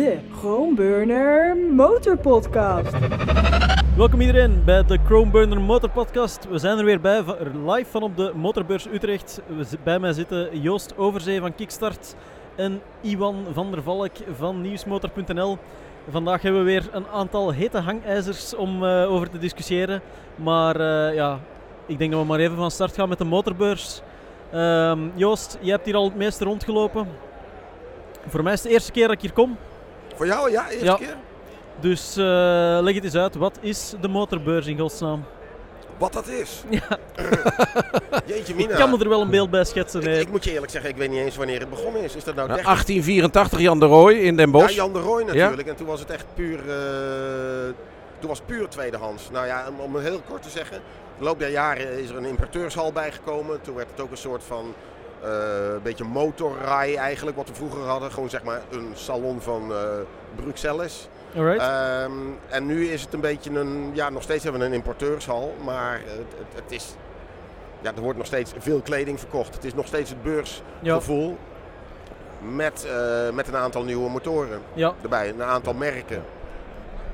de Chromeburner Motorpodcast. Welkom iedereen bij de Chromeburner Motor Podcast. We zijn er weer bij, live van op de Motorbeurs Utrecht. Bij mij zitten Joost Overzee van Kickstart en Iwan van der Valk van Nieuwsmotor.nl. Vandaag hebben we weer een aantal hete hangijzers om eh, over te discussiëren. Maar eh, ja, ik denk dat we maar even van start gaan met de Motorbeurs. Ehm, Joost, jij hebt hier al het meeste rondgelopen. Voor mij is het de eerste keer dat ik hier kom. Voor jou, ja, eerste Ja. keer. Dus eh, leg het eens uit, wat is de Motorbeurs in godsnaam? Wat dat is. Ja. Jeetje mina. Ik kan me er wel een beeld bij schetsen. ik, nee. ik moet je eerlijk zeggen, ik weet niet eens wanneer het begonnen is. Is dat nou Nou, 30? 1884 Jan de Rooij in Den Ja, Bosch. Jan de Rooij natuurlijk. En toen was het echt puur, eh, toen was het puur tweedehands. Nou ja, om, om het heel kort te zeggen. In de loop der jaren is er een importeurshal bijgekomen. Toen werd het ook een soort van eh, een beetje motorrij eigenlijk, wat we vroeger hadden. Gewoon zeg maar een salon van eh Bruxelles. Ehm, en nu is het een beetje een, ja, nog steeds hebben we een importeurshal, maar het, het, het is, ja, er wordt nog steeds veel kleding verkocht. Het is nog steeds het ja, beursgevoel met, eh, met een aantal nieuwe motoren ja. erbij, een aantal merken.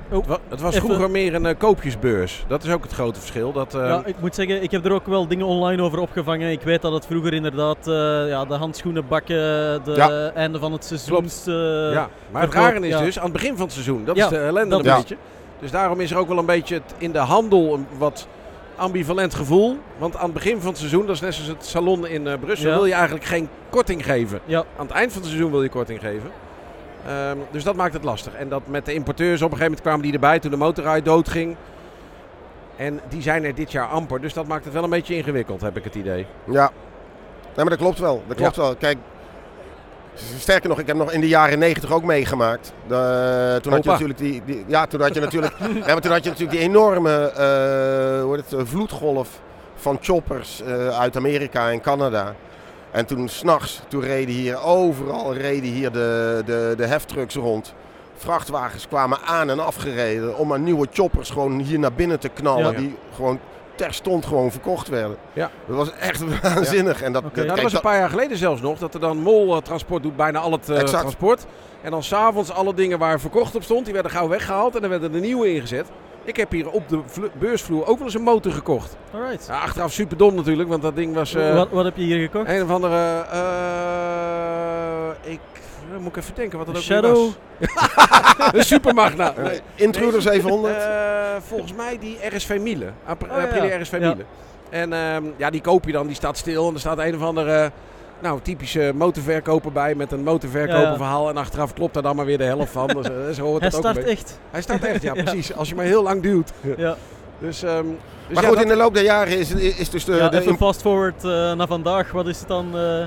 Het wa- Het was vroeger meer een eh, koopjesbeurs. Dat is ook het grote verschil. Dat, ja, ik moet zeggen, ik heb er ook wel dingen online over opgevangen. Ik weet dat het vroeger inderdaad eh, ja, de handschoenen bakken, de Ja. einde van het seizoen. eh, ja. Maar het rare is dus, aan het begin van het seizoen, dat is de ellende een beetje. Dus daarom is er ook wel een beetje het, in de handel een wat ambivalent gevoel. Want aan het begin van het seizoen, dat is net zoals het salon in Brussel, wil je eigenlijk geen korting geven. Ja. Aan het eind van het seizoen wil je korting geven. Ehm, dus dat maakt het lastig. En dat met de importeurs op een gegeven moment kwamen die erbij toen de motorrij doodging. En die zijn er dit jaar amper. Dus dat maakt het wel een beetje ingewikkeld, heb ik het idee. Ja, nee, maar dat klopt wel. Dat klopt wel. Kijk, sterker nog, ik heb nog in de jaren 90 ook meegemaakt. De- toen had je natuurlijk die, die, ja, toen had je natuurlijk, ja, maar toen had je natuurlijk die enorme eh, hoe het, vloedgolf van choppers eh, uit Amerika en Canada. En toen s'nachts, toen reden hier overal reden hier de, de, de heftrucks rond. Vrachtwagens kwamen aan en afgereden om aan nieuwe choppers gewoon hier naar binnen te knallen. Ja. Die gewoon terstond gewoon verkocht werden. Ja. Dat was echt waanzinnig. En dat, dat- Ja, dat kijk, was een paar jaar geleden zelfs nog. Dat er dan Mol Transport doet bijna al het eh, transport. En dan s'avonds alle dingen waar verkocht op stond, die werden gauw weggehaald. En dan werden er nieuwe ingezet. Ik heb hier op de vlo- beursvloer ook wel eens een motor gekocht. Alright. Ja, achteraf super dom natuurlijk, want dat ding was eh, wat, wat heb je hier gekocht? een of andere... eh, ik eh, moet ik even denken wat dat ook Shadow? was. een Supermagna. eh, Nee. Intruder Nee, 700. eh, volgens mij die RSV Miele. Oh, ja. Aprilia RSV Ja. Miele. En ehm, ja, die koop je dan, die staat stil. En er staat een of andere nou, typische motorverkoper bij met een motorverkoperverhaal. En achteraf klopt daar dan maar weer de helft van. Dus, eh, zo hoort Hij het ook start echt. Hij staat echt, ja, Ja. precies. Als je maar heel lang duwt. Ja. Dus, ehm, dus maar ja, goed, dat- in de loop der jaren is, is dus de... ja, de even fast forward eh, naar vandaag. Wat is het dan? eh,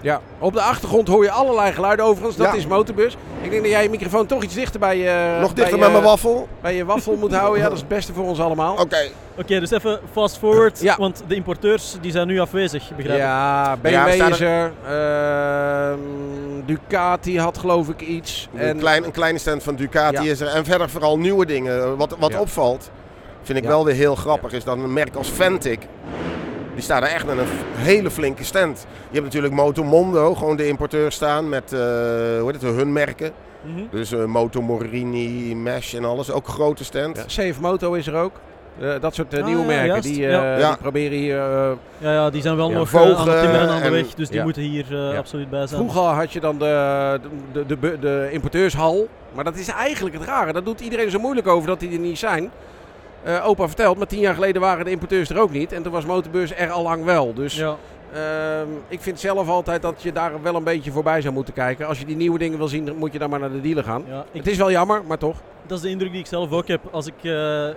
ja, op de achtergrond hoor je allerlei geluiden overigens. Dat Ja. is motorbus. Ik denk dat jij je microfoon toch iets dichter bij je, nog dichter bij, met mijn je- waffel. bij je waffel moet houden. Ja, dat is het beste voor ons allemaal. Oké. Oké, dus even fast forward. Ja. Want de importeurs die zijn nu afwezig, begrijp ik. Ja, BMW Ja, is er. Ehm, Ducati had geloof ik iets. Een, klein, een kleine stand van Ducati Ja. is er. En verder vooral nieuwe dingen. Wat, wat Ja. opvalt, vind ik Ja. wel weer heel grappig, is dat een merk als Ventic... Die staat er echt met een hele flinke stand. Je hebt natuurlijk Motomondo, gewoon de importeur staan met eh, hoe heet het, hun merken. Mhm. Dus eh Moto Morini, Mesh en alles. Ook grote stand. Ja, CF Moto is er ook. Eh, dat soort Ah, nieuwe ja, merken. juist. Die, eh, Ja. Ja. die proberen hier. eh, Ja, ja, die zijn wel Ja, nog aan aan de en- weg. Dus die ja. moeten hier eh, Ja. absoluut bij zijn. vroeger had je dan de, de, de, de, de importeurshal. Maar dat is eigenlijk het rare. Dat doet iedereen zo moeilijk over dat die er niet zijn. Eh, opa vertelt, maar tien jaar geleden waren de importeurs er ook niet. En toen was Motorbeurs er al lang wel. Dus Ja. Ehm, ik vind zelf altijd dat je daar wel een beetje voorbij zou moeten kijken. Als je die nieuwe dingen wil zien, dan moet je dan maar naar de dealer gaan. Ja, ik, Het is wel jammer, maar toch. dat is de indruk die ik zelf ook heb. Als ik eh,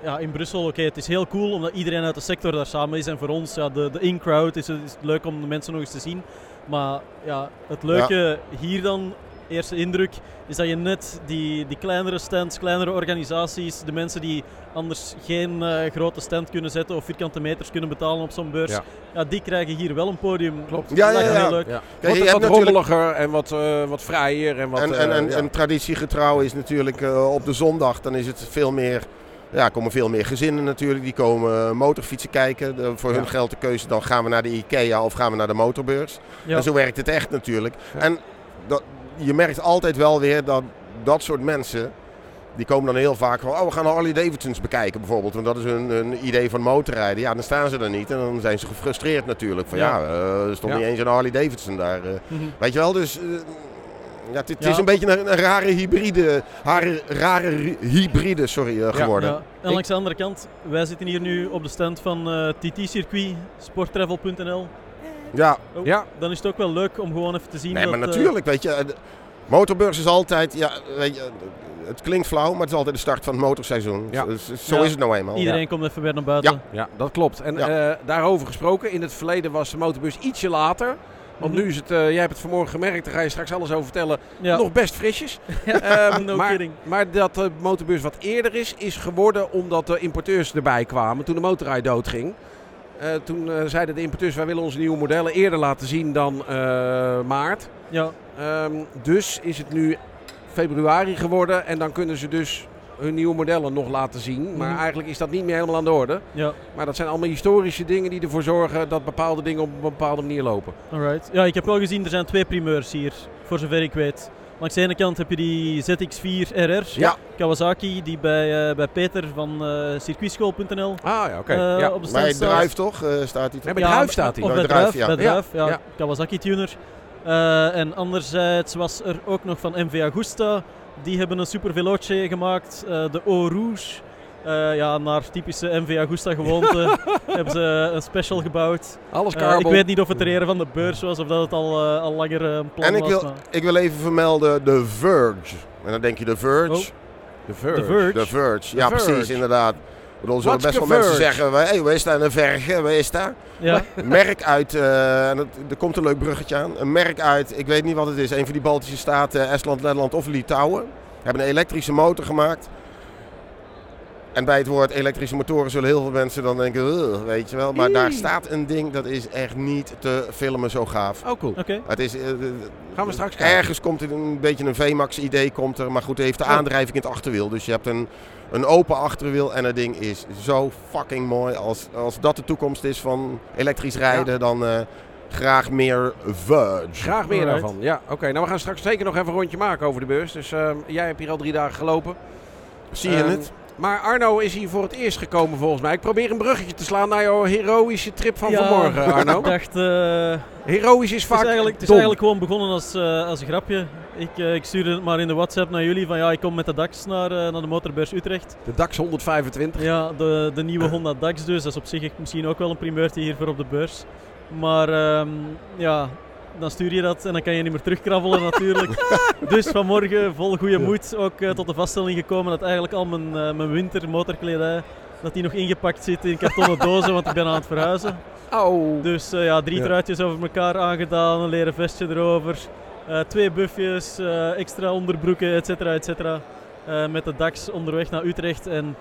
ja, in Brussel, oké, het is heel cool omdat iedereen uit de sector daar samen is. En voor ons, ja, de, de in-crowd, is, het- is het leuk om de mensen nog eens te zien. Maar ja, het leuke hier dan, eerste indruk, is dat je net die, die kleinere stands, kleinere organisaties, de mensen die anders geen eh, grote stand kunnen zetten of vierkante meters kunnen betalen op zo'n beurs, ja. Ja. die krijgen hier wel een podium. Klopt. Ja, Dat ja, ja. heel leuk. Ja. Kijk, je wat hebt natuurlijk- rommeliger en wat, eh, wat vrijer. En, wat, en, en, eh, en, ja. en traditiegetrouw is natuurlijk eh, op de zondag, dan is het veel meer, ja, komen veel meer gezinnen natuurlijk. Die komen motorfietsen kijken. De- voor hun Ja. geldt de keuze, dan gaan we naar de IKEA of gaan we naar de motorbeurs. Ja. En zo werkt het echt natuurlijk. Ja. En dat, je merkt altijd wel weer dat dat soort mensen... Die komen dan heel vaak van, oh we gaan Harley Davidsons bekijken bijvoorbeeld. Want dat is hun, hun idee van motorrijden. Ja, dan staan ze er niet en dan zijn ze gefrustreerd natuurlijk. Van ja, Ja. eh, er stond Ja. niet eens een Harley Davidson daar. eh. Mhm. Weet je wel, dus... eh, ja, het, het Ja. is een beetje een, een rare hybride, rare, rare hybride sorry, geworden. Ja. En langs de andere kant, wij zitten hier nu op de stand van TT-circuit, sporttravel.nl. Ja, Oh, Ja. Dan is het ook wel leuk om gewoon even te zien nee, dat... maar eh, natuurlijk, weet je. eh, Motorbeurs is altijd, ja, weet je, het klinkt flauw, maar het is altijd de start van het motorseizoen. Ja. Dus, zo Ja. is het nou eenmaal. iedereen komt even weer naar buiten. Ja, dat klopt. En Ja. eh, daarover gesproken, in het verleden was de motorbus ietsje later. Want Mhm. nu is het, eh, jij hebt het vanmorgen gemerkt, daar ga je straks alles over vertellen, Ja. nog best frisjes. Ehm, No maar, kidding. maar dat de motorbus wat eerder is, is geworden omdat de importeurs erbij kwamen toen de motorrij doodging. Eh, toen eh, zeiden de importeurs, wij willen onze nieuwe modellen eerder laten zien dan eh, maart. Ja, Ehm, dus is het nu februari geworden en dan kunnen ze dus hun nieuwe modellen nog laten zien. Maar Mhm. eigenlijk is dat niet meer helemaal aan de orde. ja, Maar dat zijn allemaal historische dingen die ervoor zorgen dat bepaalde dingen op een bepaalde manier lopen. alright. Ja, ik heb wel gezien, er zijn twee primeurs hier, voor zover ik weet. Langs de ene kant heb je die ZX4 RR, Ja. Kawasaki, die bij, eh, bij Peter van eh circuitschool.nl Ah ja, oké. eh, ja. op de Bij stand staat. Druif toch, eh, staat hij Nee, toch? bij Druif staat hij. Of Bij Druif, ja. bij Druif, ja. Ja. Kawasaki tuner. Eh, en anderzijds was er ook nog van MV Agusta. Die hebben een super veloce gemaakt, eh, de Eau Rouge. Eh, ja, naar typische MV Agusta gewoonte hebben ze een special gebouwd. Alles Eh, carbon. ik weet niet of het eerder van de beurs was of dat het al, eh, al langer een plan En ik was. wil, maar- ik wil even vermelden de Verge. En dan denk je de Verge. Oh. De Verge. De Verge. De Verge, ja Verge. precies, inderdaad. Ik bedoel, er zullen best wel the mensen Verge? zeggen, hé, hey, waar is daar een verge, waar is daar? Ja, Een merk uit, eh, en het- er komt een leuk bruggetje aan, een merk uit, ik weet niet wat het is, een van die Baltische staten, Estland, Letland of Litouwen. Hebben een elektrische motor gemaakt. En bij het woord elektrische motoren zullen heel veel mensen dan denken, weet je wel. Maar daar staat een ding, dat is echt niet te filmen zo gaaf. Oh, cool. oké. Het is, eh, eh, Gaan we straks kijken. Ergens komt er een beetje een VMAX idee komt er, maar goed, het heeft de aandrijving in het achterwiel. Dus je hebt een, een open achterwiel en het ding is zo fucking mooi. Als, als dat de toekomst is van elektrisch rijden, dan eh, graag meer Verge. Graag meer Alright. daarvan. Ja, oké. Nou, we gaan straks zeker nog even een rondje maken over de beurs. Dus ehm, jij hebt hier al drie dagen gelopen. Zie je Ehm, het? Maar Arno is hier voor het eerst gekomen volgens mij. Ik probeer een bruggetje te slaan naar jouw heroïsche trip van Ja, vanmorgen, Arno. Ik dacht, Heroïsch is Het vaak is, eigenlijk, het is eigenlijk gewoon begonnen als, eh, als een grapje. Ik, eh, ik stuurde het maar in de WhatsApp naar jullie van ja, ik kom met de DAX naar, naar de motorbeurs Utrecht. De DAX 125. Ja, de, de nieuwe Honda DAX dus. Dat is op zich misschien ook wel een primeurtje hiervoor op de beurs. Maar ehm, ja, dan stuur je dat en dan kan je niet meer terugkrabbelen natuurlijk. dus vanmorgen vol goede moed ook eh, tot de vaststelling gekomen dat eigenlijk al mijn, eh, mijn wintermotorkledij dat die nog ingepakt zit in kartonnen dozen, want ik ben aan het verhuizen. Oh. Dus eh, ja, drie Ja. truitjes over elkaar aangedaan, een leren vestje erover, twee buffjes, extra onderbroeken, et cetera, et cetera. Met de DAX onderweg naar Utrecht. En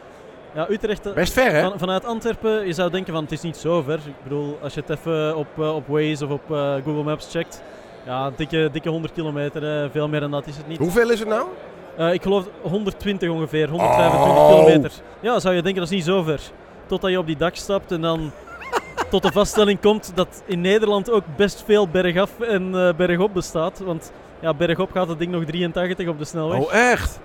ja, Utrecht, eh, Best ver, hè? van, vanuit Antwerpen, je zou denken van het is niet zo ver. Ik bedoel, als je het even op, eh, op Waze of op eh, Google Maps checkt, ja, dikke, dikke 100 kilometer, veel meer dan dat is het niet. Hoeveel is het nou? Ik geloof 120 ongeveer, 125 Oh. kilometer. Ja, zou je denken dat is niet zo ver. Totdat je op die dak stapt en dan tot de vaststelling komt dat in Nederland ook best veel bergaf en eh, bergop bestaat. Want ja, bergop gaat het ding nog 83 op de snelweg. Oh, echt?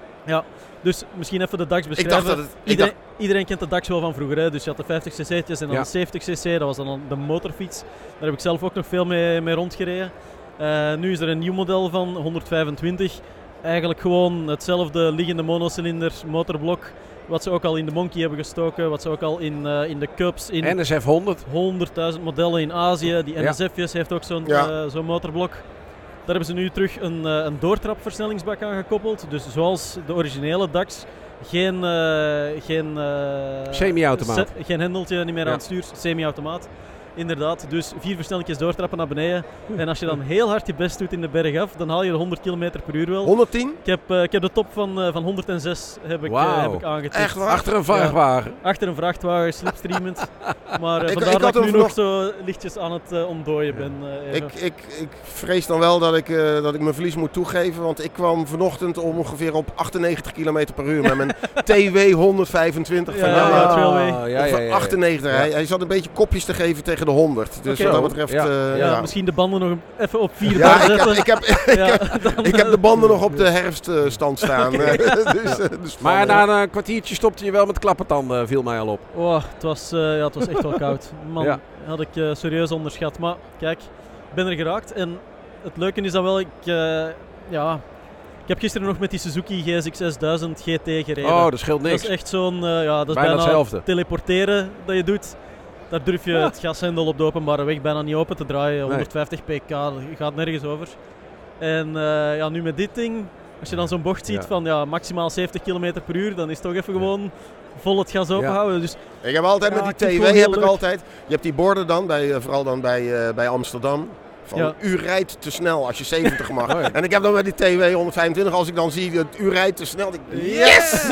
Dus misschien even de DAX Ik beschrijven. dacht dat het... Ik Iedereen, dacht, iedereen kent de DAX wel van vroeger. Hè? Dus je had de 50 cc'tjes en dan Ja. de 70 cc. Dat was dan de motorfiets. Daar heb ik zelf ook nog veel mee, mee rondgereden. Eh, nu is er een nieuw model van, 125. Eigenlijk gewoon hetzelfde liggende monocilinder motorblok. Wat ze ook al in de Monkey hebben gestoken. Wat ze ook al in, eh, in de Cubs, in NSF 100. 100.000 modellen in Azië. Die Ja. NSF'jes heeft ook zo'n Ja. eh, zo'n motorblok. Daar hebben ze nu terug een, eh, een doortrapversnellingsbak aan gekoppeld. Dus zoals de originele DAX. Geen, eh, geen, eh, Semi-automaat. geen hendeltje niet meer Ja. aan het stuur. Semi-automaat. Inderdaad, dus vier versnellingjes doortrappen naar beneden. En als je dan heel hard je best doet in de berg af, dan haal je de 100 km per uur wel. 110? Ik heb, eh, ik heb de top van, eh, van 106 heb ik, eh, heb ik aangetikt. Echt waar? Achter een vrachtwagen. Achter een vrachtwagen, slipstreamend. Maar Ik- vandaar ik had dat ik nu nog zo lichtjes aan het ontdooien ben. Ik, ik, ik vrees dan wel dat ik, eh, dat ik mijn verlies moet toegeven. Want ik kwam vanochtend om ongeveer op 98 km per uur met mijn TW 125 van Ja, jou. ja, Ja, Trailway. ja, ja, ja, Of ja. 98. Ja. Hij, hij zat een beetje kopjes te geven tegen de 100. Dus wat dat betreft... Ja. eh, ja, ja. misschien de banden nog even op 4 Ja, ik heb, zetten. ik, heb, ja, dan, ik heb eh, de banden nog op de herfststand staan. eh, dus, dus Maar na een kwartiertje stopte je wel met klappertanden, viel mij al op. Oh, het, was, eh, ja, het was echt wel koud. Man, Ja. had ik eh, serieus onderschat. Maar kijk, ik ben er geraakt. En het leuke is dat wel, ik, eh, ja, ik heb gisteren nog met die Suzuki GSX 6000 GT gereden. Oh, dat scheelt dat niks. is echt zo'n, eh, ja, dat is Bijna bijna, hetzelfde. teleporteren dat je doet. Daar durf je het gashendel op de openbare weg bijna niet open te draaien. 150 pk, gaat nergens over. En eh, ja, nu met dit ding, als je dan zo'n bocht ziet Ja. van ja, maximaal 70 km per uur, dan is het toch even gewoon vol het gas openhouden. Dus Ik heb altijd Ja, met die TW heb ik altijd. Je hebt die borden dan, bij, eh, vooral dan bij, eh, bij Amsterdam. Van Ja. u rijdt te snel als je 70 mag. Oh ja. En ik heb dan met die TW 125, als ik dan zie dat u rijdt te snel. denk ik, yes!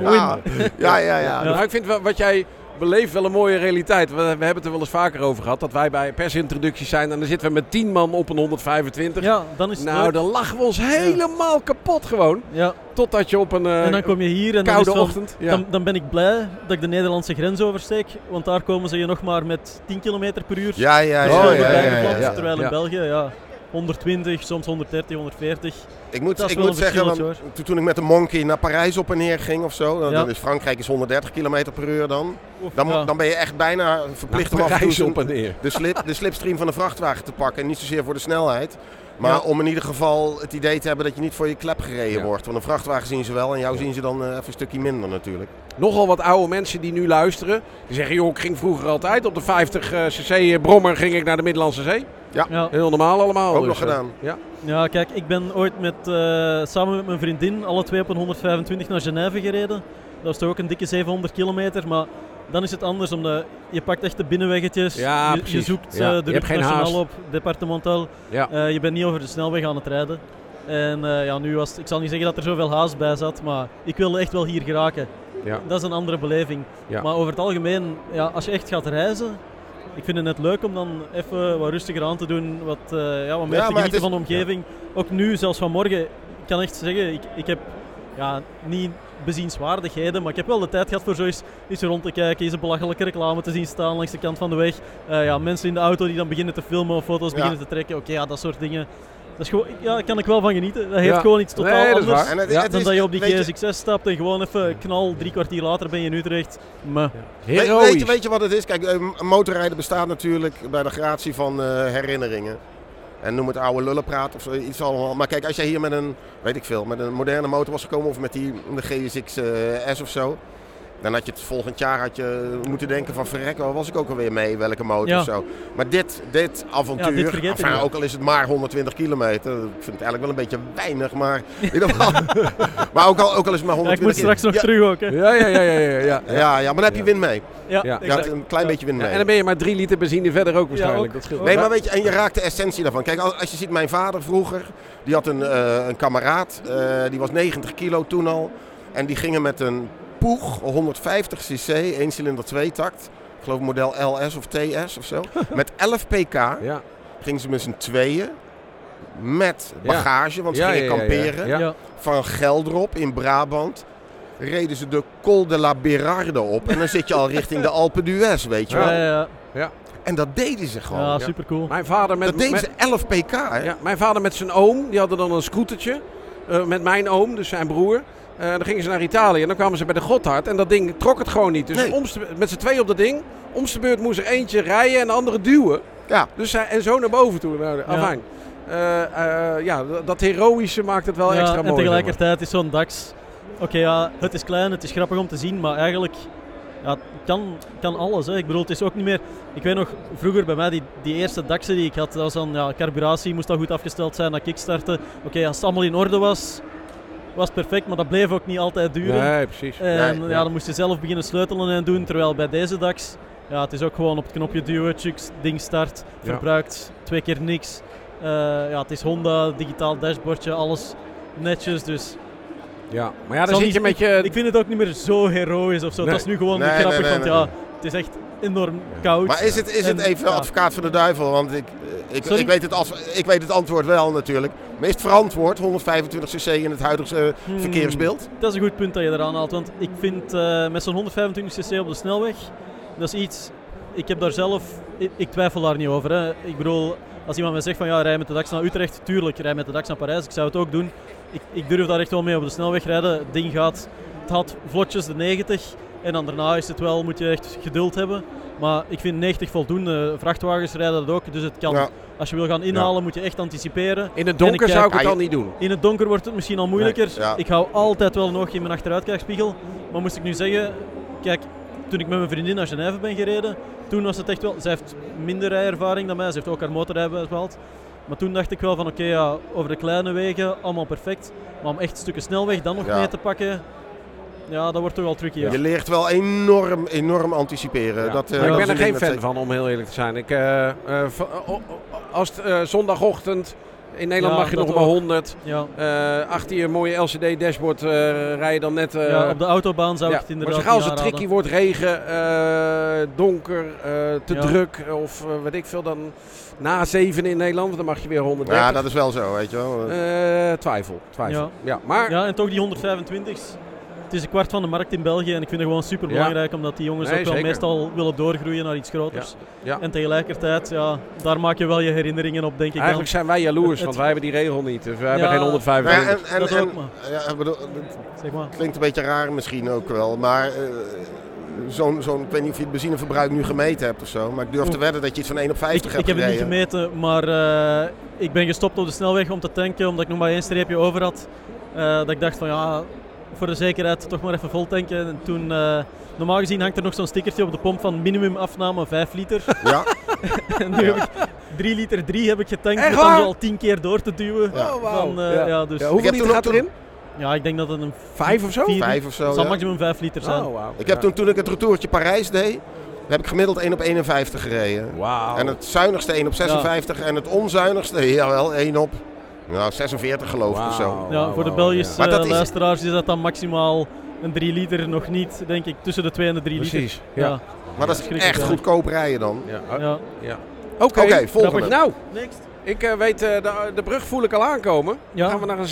Ja, ja, ja. ja. Nou, ik vind wat jij beleeft wel een mooie realiteit. We, we hebben het er wel eens vaker over gehad. Dat wij bij persintroducties zijn en dan zitten we met 10 man op een 125. ja, dan is het nou, leuk. dan lachen we ons helemaal kapot gewoon. Ja, Totdat je op een eh, en dan kom je hier en koude ochtend... Ja. dan, dan ben ik blij dat ik de Nederlandse grens oversteek. Want daar komen ze je nog maar met 10 km per uur Ja, ja, dus ja. ja, ja, ja, geflanst, ja. Terwijl in. België, ja, 120, soms 130, 140. Ik moet, ik moet zeggen, want toen, toen ik met de Monkey naar Parijs op en neer ging of zo, dan, Ja. is Frankrijk is 130 km per uur dan. Oef, Dan, ja. dan ben je echt bijna verplicht om af en toe Parijs op en neer. de, slip, de slipstream van de vrachtwagen te pakken. En niet zozeer voor de snelheid. Maar Ja. om in ieder geval het idee te hebben dat je niet voor je klep gereden Ja. wordt. Want een vrachtwagen zien ze wel en jou zien ze dan eh, even een stukje minder natuurlijk. Nogal wat oude mensen die nu luisteren. Die zeggen, joh, ik ging vroeger altijd op de 50 eh, cc brommer ging ik naar de Middellandse Zee. Ja. Heel normaal allemaal. Ook dus, nog gedaan. Ja. ja, kijk, ik ben ooit met, eh, samen met mijn vriendin alle twee op een 125 naar Genève gereden. Dat was toch ook een dikke 700 kilometer, maar dan is het anders, omdat je pakt echt de binnenweggetjes. Ja, je, je zoekt Ja, eh, je de hebt geen route nationaal op, departemental. Ja. Eh, je bent niet over de snelweg aan het rijden. En eh, ja, nu was ik zal niet zeggen dat er zoveel haast bij zat, maar ik wilde echt wel hier geraken. Ja. Dat is een andere beleving. Ja. Maar over het algemeen, ja, als je echt gaat reizen, ik vind het net leuk om dan even wat rustiger aan te doen, wat, eh, ja, wat meer Ja, te genieten is- van de omgeving. Ook nu, zelfs vanmorgen, ik kan echt zeggen, ik, ik heb ja, niet bezienswaardigheden, maar ik heb wel de tijd gehad voor zo eens, rond te kijken, eens een belachelijke reclame te zien staan langs de kant van de weg. Eh, ja, mensen in de auto die dan beginnen te filmen of foto's beginnen te trekken. Oké, ja, dat soort dingen. Dat is gewoon, ja, daar kan ik wel van genieten. Dat heeft Ja. gewoon iets totaal Nee, dat is anders waar. En het- Ja. het dan is- dat je op die je- GSX-6 stapt en gewoon even knal, drie kwartier later ben je in Utrecht. Meh. Weet, weet, je, weet je wat het is? Kijk, eh, motorrijden bestaat natuurlijk bij de gratie van eh, herinneringen. En noem het oude lullenpraat of iets allemaal. Maar kijk, als jij hier met een, weet ik veel, met een moderne motor was gekomen of met die de GSX eh, S of zo. Dan had je het volgend jaar had je moeten denken van verrek, waar was ik ook alweer mee, welke motor Ja. of zo. Maar dit, dit avontuur, Ja, dit enfin, ook al is het maar 120 kilometer, ik vind het eigenlijk wel een beetje weinig, maar in ieder geval. maar ook al, ook al is het maar Ja, 120 ik moet straks nog ja, terug ook. Hè. Ja, ja, ja, ja, ja, ja. Ja, ja, maar dan heb je wind mee. Ja, Ja. Een klein beetje wind Ja, mee. en dan ben je maar drie liter benzine verder ook waarschijnlijk. ook. dat scheelt. Nee, Ja. maar weet je, en je raakt de essentie daarvan. Kijk, als als je ziet, mijn vader vroeger, die had een, eh, een kameraad, eh, die was 90 kilo toen al. En die gingen met een Poeg 150 cc, 1 cilinder 2 takt. Ik geloof model LS of TS of zo. Met 11 pk Ja. gingen ze met z'n tweeën. Met Ja. bagage, want ze Ja, gingen ja, ja, ja. kamperen. Ja. Ja. Van Geldrop in Brabant. Reden ze de Col de la Berarde op. En dan zit je al richting de Alpe d'Huez, weet je wel. Ja, ja, En dat deden ze gewoon. ja, ja. super cool. Mijn vader met... dat deden met- ze 11 pk, hè? Ja, mijn vader met zijn oom, die hadden dan een scootertje. eh, met mijn oom, dus zijn broer. Eh, dan gingen ze naar Italië en dan kwamen ze bij de Gotthard. En dat ding trok het gewoon niet. Dus Nee. om met z'n twee op dat ding. Om de beurt moest er eentje rijden en de andere duwen. Ja. Dus en zo naar boven toe. Nou, afijn. Eh, eh, ja, dat- dat heroïsche maakt het wel Ja, extra en mooi. tegelijkertijd is zo'n DAX... Oké, ja, het is klein, het is grappig om te zien, maar eigenlijk... Ja, kan, kan alles. Hè. Ik bedoel, het is ook niet meer... Ik weet nog, vroeger bij mij, die, die eerste DAXen die ik had, dat was dan... Ja, carburatie moest al goed afgesteld zijn, dat kickstarten. Oké, als het allemaal in orde was, was perfect, maar dat bleef ook niet altijd duren. Nee, precies. En Nee, ja, dan moest je zelf beginnen sleutelen en doen. Terwijl bij deze DAX, ja, het is ook gewoon op het knopje duwen, chuks, ding start, verbruikt twee keer niks. Eh, ja, het is Honda, digitaal dashboardje, alles netjes. Dus Ja, maar ja, dan zit je met je... ik vind het ook niet meer zo heroïs of zo. Nee. Dat is nu gewoon Nee, grappig, want ja. Het is echt enorm koud. Maar is het, is het En, even advocaat van de duivel? Want ik, ik, Sorry? ik, weet het als, ik weet het antwoord wel natuurlijk. Maar is het verantwoord, 125 cc in het huidige eh, Hmm, verkeersbeeld? Dat is een goed punt dat je eraan haalt. Want ik vind eh, met zo'n 125cc op de snelweg, dat is iets ik heb daar zelf, ik, ik twijfel daar niet over. Hè. Ik bedoel, als iemand mij zegt van ja, rij met de DAX naar Utrecht, tuurlijk, rij met de DAX naar Parijs, ik zou het ook doen. Ik, ik durf daar echt wel mee op de snelweg rijden. Het ding gaat, het had vlotjes de 90 en dan daarna is het wel, moet je echt geduld hebben. Maar ik vind 90 voldoende. Vrachtwagens rijden dat ook, dus het kan. Ja. Als je wil gaan inhalen, moet je echt anticiperen. In het donker ik zou ik het dan niet doen. In het donker wordt het misschien al moeilijker. Nee, ja. Ik hou altijd wel een oogje in mijn achteruitkijkspiegel. Maar moest ik nu zeggen, kijk, toen ik met mijn vriendin naar Genève ben gereden, toen was het echt wel. Zij heeft minder rijervaring dan mij, ze heeft ook haar motorrijbewijs behaald. Maar toen dacht ik wel van oké, ja, over de kleine wegen allemaal perfect. Maar om echt stukken snelweg dan nog Ja. mee te pakken, ja, dat wordt toch wel tricky. Ja. Je leert wel enorm, enorm anticiperen. Ja. Dat, eh, maar ik ben er een geen fan van, om heel eerlijk te zijn. Ik, eh, eh, als het eh, zondagochtend, in Nederland Ja, mag je nog maar ook. 100. Ja. eh, achter je mooie LCD-dashboard rij je dan net... eh, ja, op de autobaan zou ja, ik het maar inderdaad zo gauw als het tricky wordt, regen, eh, donker, eh, te Ja. druk of weet ik veel, dan na 7 in Nederland, dan mag je weer 130. Ja, dat is wel zo, weet je wel. Eh, twijfel, twijfel. Ja. Ja. maar Ja, en toch die 125's. Het is een kwart van de markt in België en ik vind het gewoon super belangrijk omdat die jongens Nee, ook wel zeker. meestal willen doorgroeien naar iets groters. ja. En tegelijkertijd, ja, daar maak je wel je herinneringen op, denk ik eigenlijk dan. zijn wij jaloers, Het- want wij hebben die regel niet. Dus wij hebben geen Ja, 125. en, en, Dat en- ook, maar. ja, ik bedoel, Zeg maar. klinkt een beetje raar misschien ook wel, maar eh, zo'n, zo'n, ik weet niet of je het benzineverbruik nu gemeten hebt of zo, maar ik durf te wedden dat je iets van 1 op 50 Ik, hebt ik heb het niet gemeten, maar eh, ik ben gestopt op de snelweg om te tanken omdat ik nog maar één streepje over had. Eh, dat ik dacht van ja, voor de zekerheid toch maar even vol tanken. En toen, eh, normaal gezien hangt er nog zo'n stickertje op de pomp van minimumafname 5 liter. Ja, en nu heb ik 3 liter 3 heb ik getankt Echt zo al 10 keer door te duwen. Ja. Oh, wauw. Van, eh, ja. dus, Ja, ja, hoeveel Ik heb liter toen gaat ook erin? ik denk dat het een Vijf of zo? vier- vijf of zo. Het zal ja. maximum 5 liter zijn. Oh, wauw. Ik heb Ja. toen, toen ik het retourtje Parijs deed, heb ik gemiddeld 1 op 51 gereden. Wauw. En het zuinigste 1 op 56 en het onzuinigste, jawel, 1 op nou, 46 geloof ik of zo. Ja, voor de Belgische is- luisteraars is dat dan maximaal een 3 liter nog niet, denk ik, tussen de 2 en de 3 liter. Precies. Ja. Ja. Maar dat is echt goedkoop rijden dan. Ja. Ja. Ja. Oké, Oké, volgende. grappig. Nou, Next. ik eh, weet, eh, de, de brug voel ik al aankomen. Ja. Gaan we naar een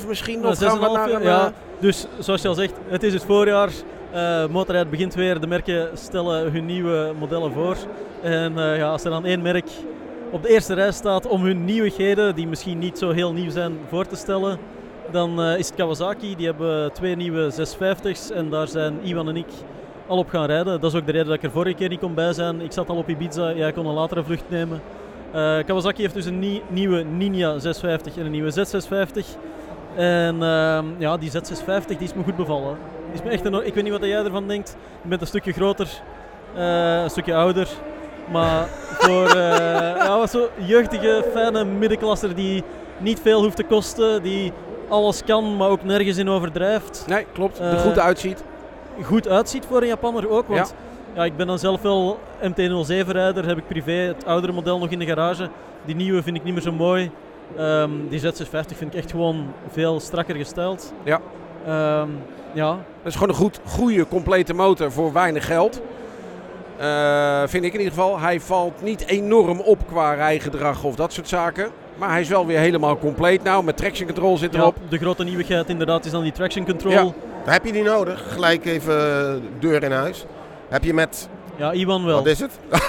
6,5 misschien? Nou, Of gaan we 6,5 naar een... ja. eh, Dus zoals je al zegt, het is het voorjaar. Eh motorrijd begint weer. De merken stellen hun nieuwe modellen voor. En eh, ja, als er dan één merk op de eerste rij staat om hun nieuwigheden, die misschien niet zo heel nieuw zijn, voor te stellen, dan eh, is het Kawasaki. Die hebben twee nieuwe 650's en daar zijn Iwan en ik al op gaan rijden. Dat is ook de reden dat ik er vorige keer niet kon bij zijn. Ik zat al op Ibiza, jij kon een latere vlucht nemen. Eh, Kawasaki heeft dus een nie- nieuwe Ninja 650 en een nieuwe Z650. En ehm, ja, die Z650 die is me goed bevallen. Die is me echt enorm- ik weet niet wat jij ervan denkt. Je bent een stukje groter, eh, een stukje ouder. Maar voor eh ja, wat zo jeugdige, fijne middenklasser die niet veel hoeft te kosten, die alles kan, maar ook nergens in overdrijft. Nee, klopt. Er Eh, goed uitziet. Goed uitziet voor een Japanner ook, want ja. ik ben dan zelf wel MT-07-rijder, heb ik privé het oudere model nog in de garage. Die nieuwe vind ik niet meer zo mooi. Ehm, die Z650 vind ik echt gewoon veel strakker gesteld. Ja. Ehm, ja, Dat is gewoon een goed, goede, complete motor voor weinig geld. Eh, vind ik in ieder geval. Hij valt niet enorm op qua rijgedrag of dat soort zaken. Maar hij is wel weer helemaal compleet nou. Met traction control zit ja, erop. de grote nieuwigheid inderdaad is dan die traction control. Ja. Ja, Dan heb je die nodig. Gelijk even eh, deur in huis. Heb je met, Iwan wel. wat is het?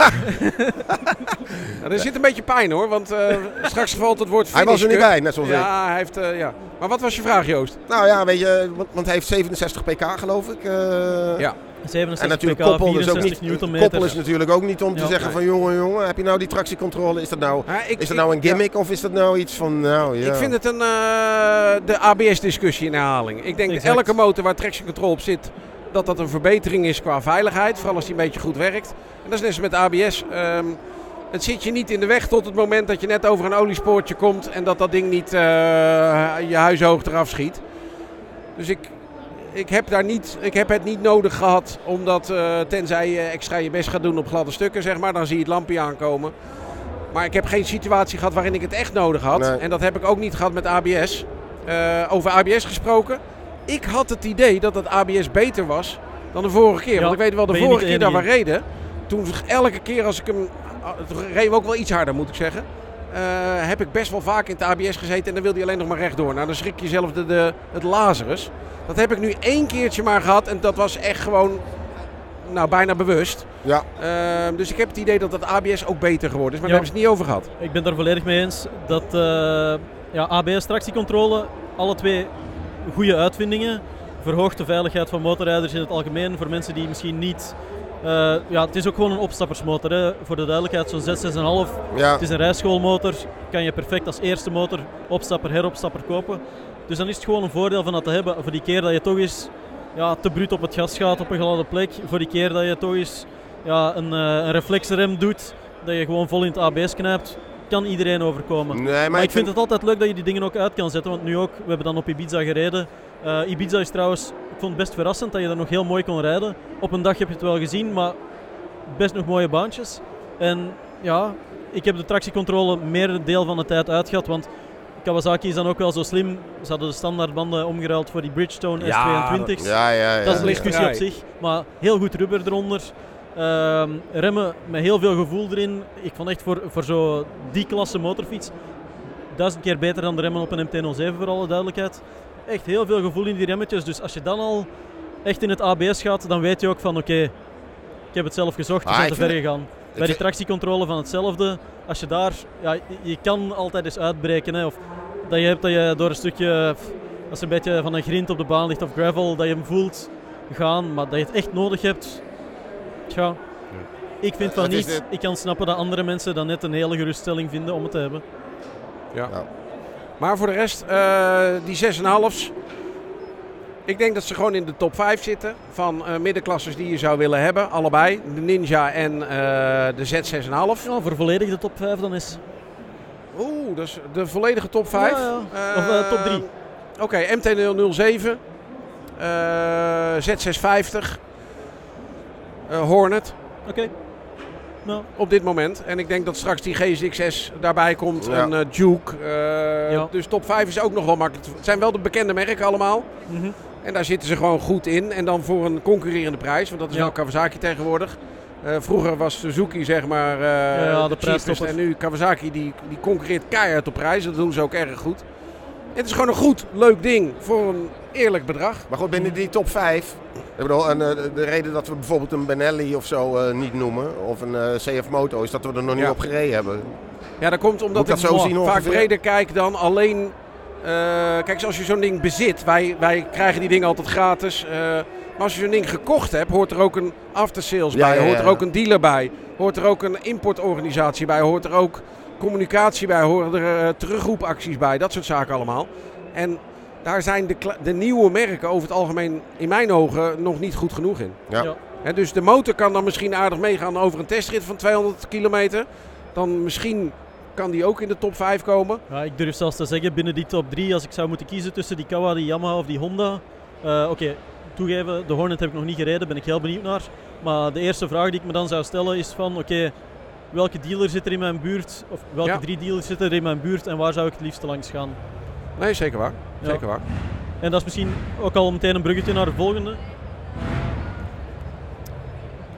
Nou, er zit een beetje pijn hoor. Want eh, straks valt het woord Hij was er niet bij, net zoals ik. Ja, hij heeft, eh, ja. Maar wat was je vraag Joost? Nou ja, weet je, want, want hij heeft 67 pk geloof ik. eh, Ja. 67 En natuurlijk pk, koppel, is ook 64 niet, koppel is natuurlijk ook niet om te Ja. zeggen van jongen, jongen, heb je nou die tractiecontrole? Is dat nou, Ja, ik, is dat nou een ja. gimmick of is dat nou iets van, nou ja. Ik vind het een, eh, de ABS-discussie in herhaling. Ik denk dat Exact. elke motor waar traction control op zit, dat dat een verbetering is qua veiligheid. Vooral als die een beetje goed werkt. En dat is net als met ABS. ehm, het zit je niet in de weg tot het moment dat je net over een oliespoortje komt en dat dat ding niet eh, je huishoog eraf schiet. Dus ik, ik, heb daar niet, ik heb het niet nodig gehad, omdat eh, tenzij je extra je best gaat doen op gladde stukken, zeg maar, dan zie je het lampje aankomen. Maar ik heb geen situatie gehad waarin ik het echt nodig had. Nee. En dat heb ik ook niet gehad met ABS. Eh, over ABS gesproken. Ik had het idee dat het ABS beter was dan de vorige keer. Ja, Want ik weet wel, de vorige keer dat we reden, toen elke keer als ik hem... Toen reden we ook wel iets harder, moet ik zeggen. Eh, heb ik best wel vaak in het ABS gezeten en dan wilde hij alleen nog maar rechtdoor. Nou, dan schrik je zelf de, de, het Lazarus. Dat heb ik nu één keertje maar gehad en dat was echt gewoon nou, bijna bewust. Ja. Ehm, dus ik heb het idee dat dat ABS ook beter geworden is. Maar Ja. daar hebben ze het niet over gehad. Ik ben daar volledig mee eens dat eh, ja, ABS-tractiecontrole, alle twee goede uitvindingen, verhoogt de veiligheid van motorrijders in het algemeen. Voor mensen die misschien niet. Eh, ja, het is ook gewoon een opstappersmotor. Hè. Voor de duidelijkheid, zo'n 6,6,5. Ja. Het is een rijschoolmotor. Kan je perfect als eerste motor opstapper, heropstapper kopen. Dus dan is het gewoon een voordeel van dat te hebben. Voor die keer dat je toch eens ja, te bruut op het gas gaat op een gladde plek. Voor die keer dat je toch eens ja, een, eh, een reflexrem doet. Dat je gewoon vol in het ABS knijpt. Kan iedereen overkomen. Nee, maar, Maar ik vind het altijd leuk dat je die dingen ook uit kan zetten. Want nu ook, we hebben dan op Ibiza gereden. Eh, Ibiza is trouwens, vond het best verrassend dat je er nog heel mooi kon rijden. Op een dag heb je het wel gezien, maar best nog mooie baantjes. En ja, ik heb de tractiecontrole meer een deel van de tijd uitgehad. Want Kawasaki is dan ook wel zo slim. Ze hadden de standaardbanden omgeruild voor die Bridgestone Ja, S22's. Ja, ja, ja. Dat is een ja. discussie op zich. Maar heel goed rubber eronder. Ehm, remmen met heel veel gevoel erin. Ik vond echt voor, voor zo die klasse motorfiets duizend keer beter dan de remmen op een MT-07 voor alle duidelijkheid. Echt heel veel gevoel in die remmetjes. Dus als je dan al echt in het ABS gaat, dan weet je ook van oké, ik heb het zelf gezocht, Ah, ik te ver gegaan. Bij die vind- tractiecontrole van hetzelfde, als je daar, ja, je- kan altijd eens uitbreken. Hè, of dat je hebt dat je door een stukje, als er een beetje van een grind op de baan ligt of gravel, dat je hem voelt gaan, maar dat je het echt nodig hebt. Tja, ik vind van niet. Ik kan snappen dat andere mensen dan net een hele geruststelling vinden om het te hebben. Ja. Ja. Maar voor de rest, eh, die 6,5's. Ik denk dat ze gewoon in de top 5 zitten van eh middenklassers die je zou willen hebben. Allebei, de Ninja en eh, de Z6,5. Ja, voor volledig de top 5 dan is. Oeh, dat is de volledige top 5. Ja, ja. Of, eh, top drie. Oké, MT-007, eh, Z650, eh, Hornet Oké. Nou, op dit moment. En ik denk dat straks die GSX-S daarbij komt, Ja. een eh, Duke. eh, Ja. Dus top 5 is ook nog wel makkelijk. Het zijn wel de bekende merken allemaal. mhm. En daar zitten ze gewoon goed in. En dan voor een concurrerende prijs, want dat is Ja. wel Kawasaki tegenwoordig. Eh, vroeger was Suzuki zeg maar eh ja, de de cheapest. En nu Kawasaki die, die concurreert keihard op prijs. Dat doen ze ook erg goed. Het is gewoon een goed, leuk ding voor een eerlijk bedrag. Maar goed, binnen die top 5. Ik bedoel, en, eh, de reden dat we bijvoorbeeld een Benelli of zo eh, niet noemen, of een eh, CF Moto, is dat we er nog niet Ja. op gereden hebben. Ja, dat komt omdat Moet ik dat vaak breder kijk dan alleen... kijk, als je zo'n ding bezit, wij, wij krijgen die dingen altijd gratis. maar als je zo'n ding gekocht hebt, hoort er ook een aftersales Ja, bij. ja, Hoort er ook een dealer bij. Hoort er ook een importorganisatie bij. Hoort er ook communicatie bij. Horen er terugroepacties bij. Dat soort zaken allemaal. En daar zijn de, de nieuwe merken over het algemeen in mijn ogen nog niet goed genoeg in. Ja. Ja. Hè, dus de motor kan dan misschien aardig meegaan over een testrit van 200 kilometer. Dan misschien kan die ook in de top 5 komen. Ja, ik durf zelfs te zeggen, binnen die top 3, als ik zou moeten kiezen tussen die Kawa, die Yamaha of die Honda. eh, Oké, toegeven, de Hornet heb ik nog niet gereden, ben ik heel benieuwd naar. Maar de eerste vraag die ik me dan zou stellen is van, oké, welke dealer zit er in mijn buurt? Of welke Ja. drie dealers zitten er in mijn buurt en waar zou ik het liefst langs gaan? Nee, zeker waar. Ja. Zeker waar. En dat is misschien ook al meteen een bruggetje naar de volgende.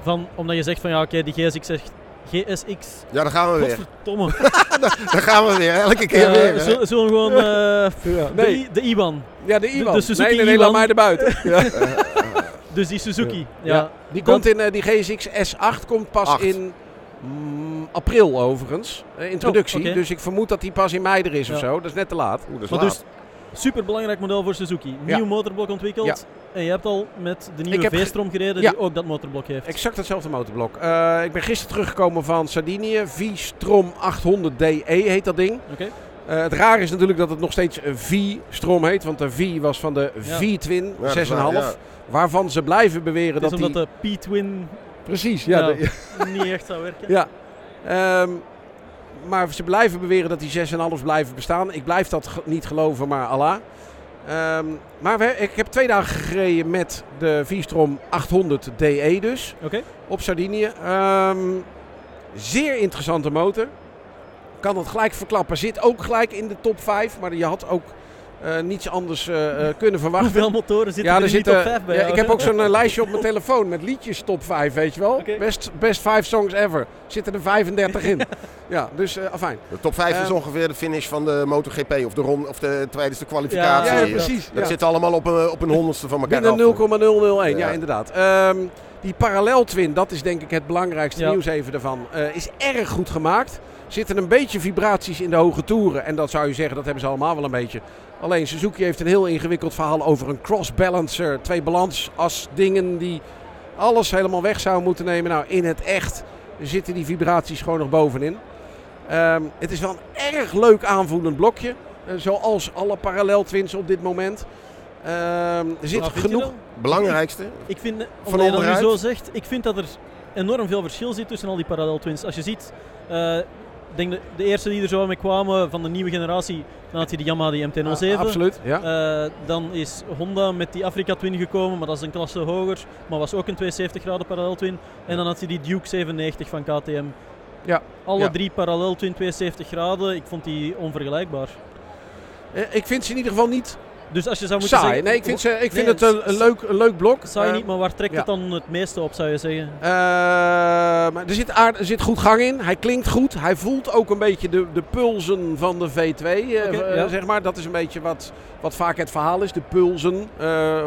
Van, omdat je zegt van ja, oké, die GSX, zegt- GSX. Ja, daar gaan we weer. Godverdomme. Daar gaan we weer, elke keer Eh, weer. zullen, zullen we gewoon eh, Nee. de, de IBAN. Ja, de Iwan. de Suzuki nee, nee, nee, laat mij erbuiten. Ja. Dus die Suzuki. Ja. Ja. Die Dan- komt in, eh, die GSX S8 komt pas in mm, april overigens. Eh, introductie. Oh. Dus ik vermoed dat die pas in mei er is of zo. Dat is net te laat. Oeh, dat is Maar laat. dus super belangrijk model voor Suzuki. Ja. Nieuw motorblok ontwikkeld. En je hebt al met de nieuwe V-strom gereden Ja. die ook dat motorblok heeft. Exact hetzelfde motorblok. Eh, ik ben gisteren teruggekomen van Sardinië. V-Strom 800DE heet dat ding. Oké. Eh, het raar is natuurlijk dat het nog steeds V-strom heet. Want de V was van de Ja. V-Twin Ja, dat is 6,5. waar, ja. Waarvan ze blijven beweren Het is dat omdat die... de P-Twin Precies, ja. Ja. de- niet echt zou werken. Ja. Ehm, maar ze blijven beweren dat die 6,5 blijven bestaan. Ik blijf dat niet geloven, maar Allah. Ehm, maar we, ik heb twee dagen gereden met de V-Strom 800 DE dus. Oké. Op Sardinië. Ehm, zeer interessante motor. Kan het gelijk verklappen. Zit ook gelijk in de top 5. Maar je had ook eh, niets anders eh, eh, kunnen verwachten. Hoeveel motoren zitten Ja, er er zitten, top 5 bij ja, jou? ik heb ook zo'n lijstje op mijn telefoon met liedjes top 5, weet je wel. Best, best 5 songs ever. Zitten er 35 in. ja, dus uh, afijn. De top 5 is ongeveer de finish van de MotoGP of, de ron, of de, tijdens de kwalificatie. Ja, Ja, ja, precies. Dat ja. zit allemaal op een, op een honderdste van elkaar Binnen af. 0,001, ja. Ja. inderdaad. Ehm, Die paralleltwin, dat is denk ik het belangrijkste Ja. nieuws even daarvan, eh, is erg goed gemaakt. Zitten een beetje vibraties in de hoge toeren. En dat zou je zeggen, dat hebben ze allemaal wel een beetje. Alleen Suzuki heeft een heel ingewikkeld verhaal over een cross-balancer. Twee balansas dingen die alles helemaal weg zouden moeten nemen. Nou, in het echt zitten die vibraties gewoon nog bovenin. Ehm, het is wel een erg leuk aanvoelend blokje. eh, zoals alle paralleltwins op dit moment. Ehm, er zit genoeg... Belangrijkste. Ik vind, Van omdat je dat nu zo zegt, ik vind dat er enorm veel verschil zit tussen al die parallel twins. Als je ziet, eh, denk de, de eerste die er zo mee kwamen van de nieuwe generatie, dan had je de Yamaha die MT-07. Ah, absoluut, ja. Eh, dan is Honda met die Africa Twin gekomen, maar dat is een klasse hoger, maar was ook een 72 graden parallel twin. En dan had je die Duke 97 van KTM. Ja, Alle ja. drie parallel twin 72 graden, ik vond die onvergelijkbaar. Eh, ik vind ze in ieder geval niet Dus als je zou moeten saai. zeggen... Nee, ik vind, ze, ik vind Nee, het een, een, leuk, een leuk blok. Saai Eh, niet, maar waar trekt ja. het dan het meeste op, zou je zeggen? Eh, maar er zit, aard, er zit goed gang in. Hij klinkt goed. Hij voelt ook een beetje de, de pulsen van de V2. eh, eh, ja. zeg maar. Dat is een beetje wat, wat vaak het verhaal is. De pulsen.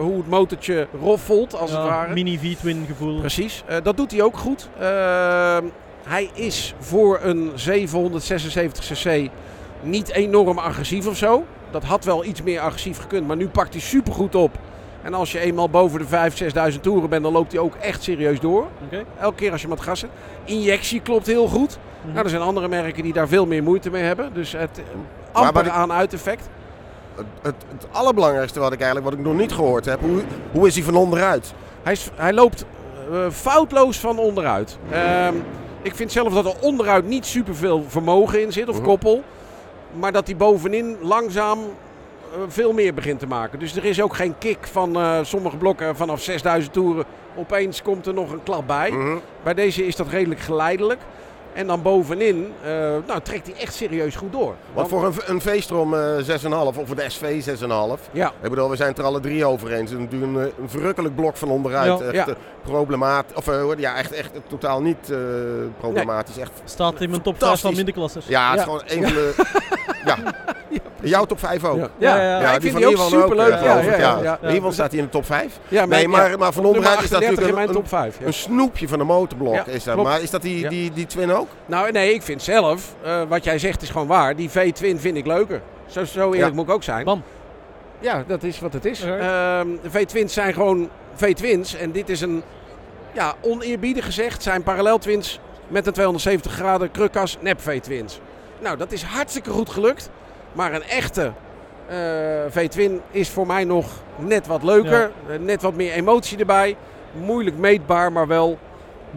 hoe het motortje roffelt, als Ja, het ware. Mini V-twin gevoel. Precies. Dat doet hij ook goed. Eh, hij is voor een 776cc niet enorm agressief of zo. Dat had wel iets meer agressief gekund. Maar nu pakt hij supergoed op. En als je eenmaal boven de 5.000, 6.000 toeren bent, dan loopt hij ook echt serieus door. Oké. Elke keer als je het gas zet. Injectie klopt heel goed. Mhm. Nou, er zijn andere merken die daar veel meer moeite mee hebben. Dus het Maar amper wat ik- aan uit-effect. Het, het, het allerbelangrijkste wat ik eigenlijk wat ik nog niet gehoord heb. Hoe, hoe is hij van onderuit? Hij, is, hij loopt eh, foutloos van onderuit. Ehm, ik vind zelf dat er onderuit niet superveel vermogen in zit, of Mhm. koppel. Maar dat hij bovenin langzaam eh, veel meer begint te maken. Dus er is ook geen kick van eh, sommige blokken vanaf 6000 toeren. Opeens komt er nog een klap bij. Mhm. Bij deze is dat redelijk geleidelijk. En dan bovenin eh, nou, trekt hij echt serieus goed door. Want voor een, een V-strom eh, 6,5 of een SV 6,5. Ja, Ik bedoel, we zijn het er alle drie over eens. Het is natuurlijk een, een verrukkelijk blok van onderuit. Ja. echt Ja. problematisch. Of ja, echt, echt totaal niet eh, problematisch. Echt, Staat in mijn top 5 van middenklassers. ja, het is gewoon een van de. ja. Jouw top 5 ook. ja. Ja, ja, ja. ik die vind die ook superleuk. eh, Ja, geloof ja, ik, ja, ja. In ieder geval staat hij in de top 5. Ja, Nee, maar, maar van onderuit is dat 38 natuurlijk in mijn een, top 5. Ja. een snoepje van de motorblok. Ja, is dat. klopt. Maar is dat die, Ja. die, die Twin ook? Nou, nee, ik vind zelf, eh, wat jij zegt is gewoon waar. Die V-Twin vind ik leuker. Zo, zo eerlijk Ja. moet ik ook zijn. Bam. Ja, dat is wat het is. Ehm, de V-Twins zijn gewoon V-Twins. En dit is een, ja, oneerbiedig gezegd, zijn paralleltwins met een 270 graden krukkas nep V-Twins. Nou, dat is hartstikke goed gelukt. Maar een echte eh, V-Twin is voor mij nog net wat leuker. Eh, net wat meer emotie erbij. Moeilijk meetbaar, maar wel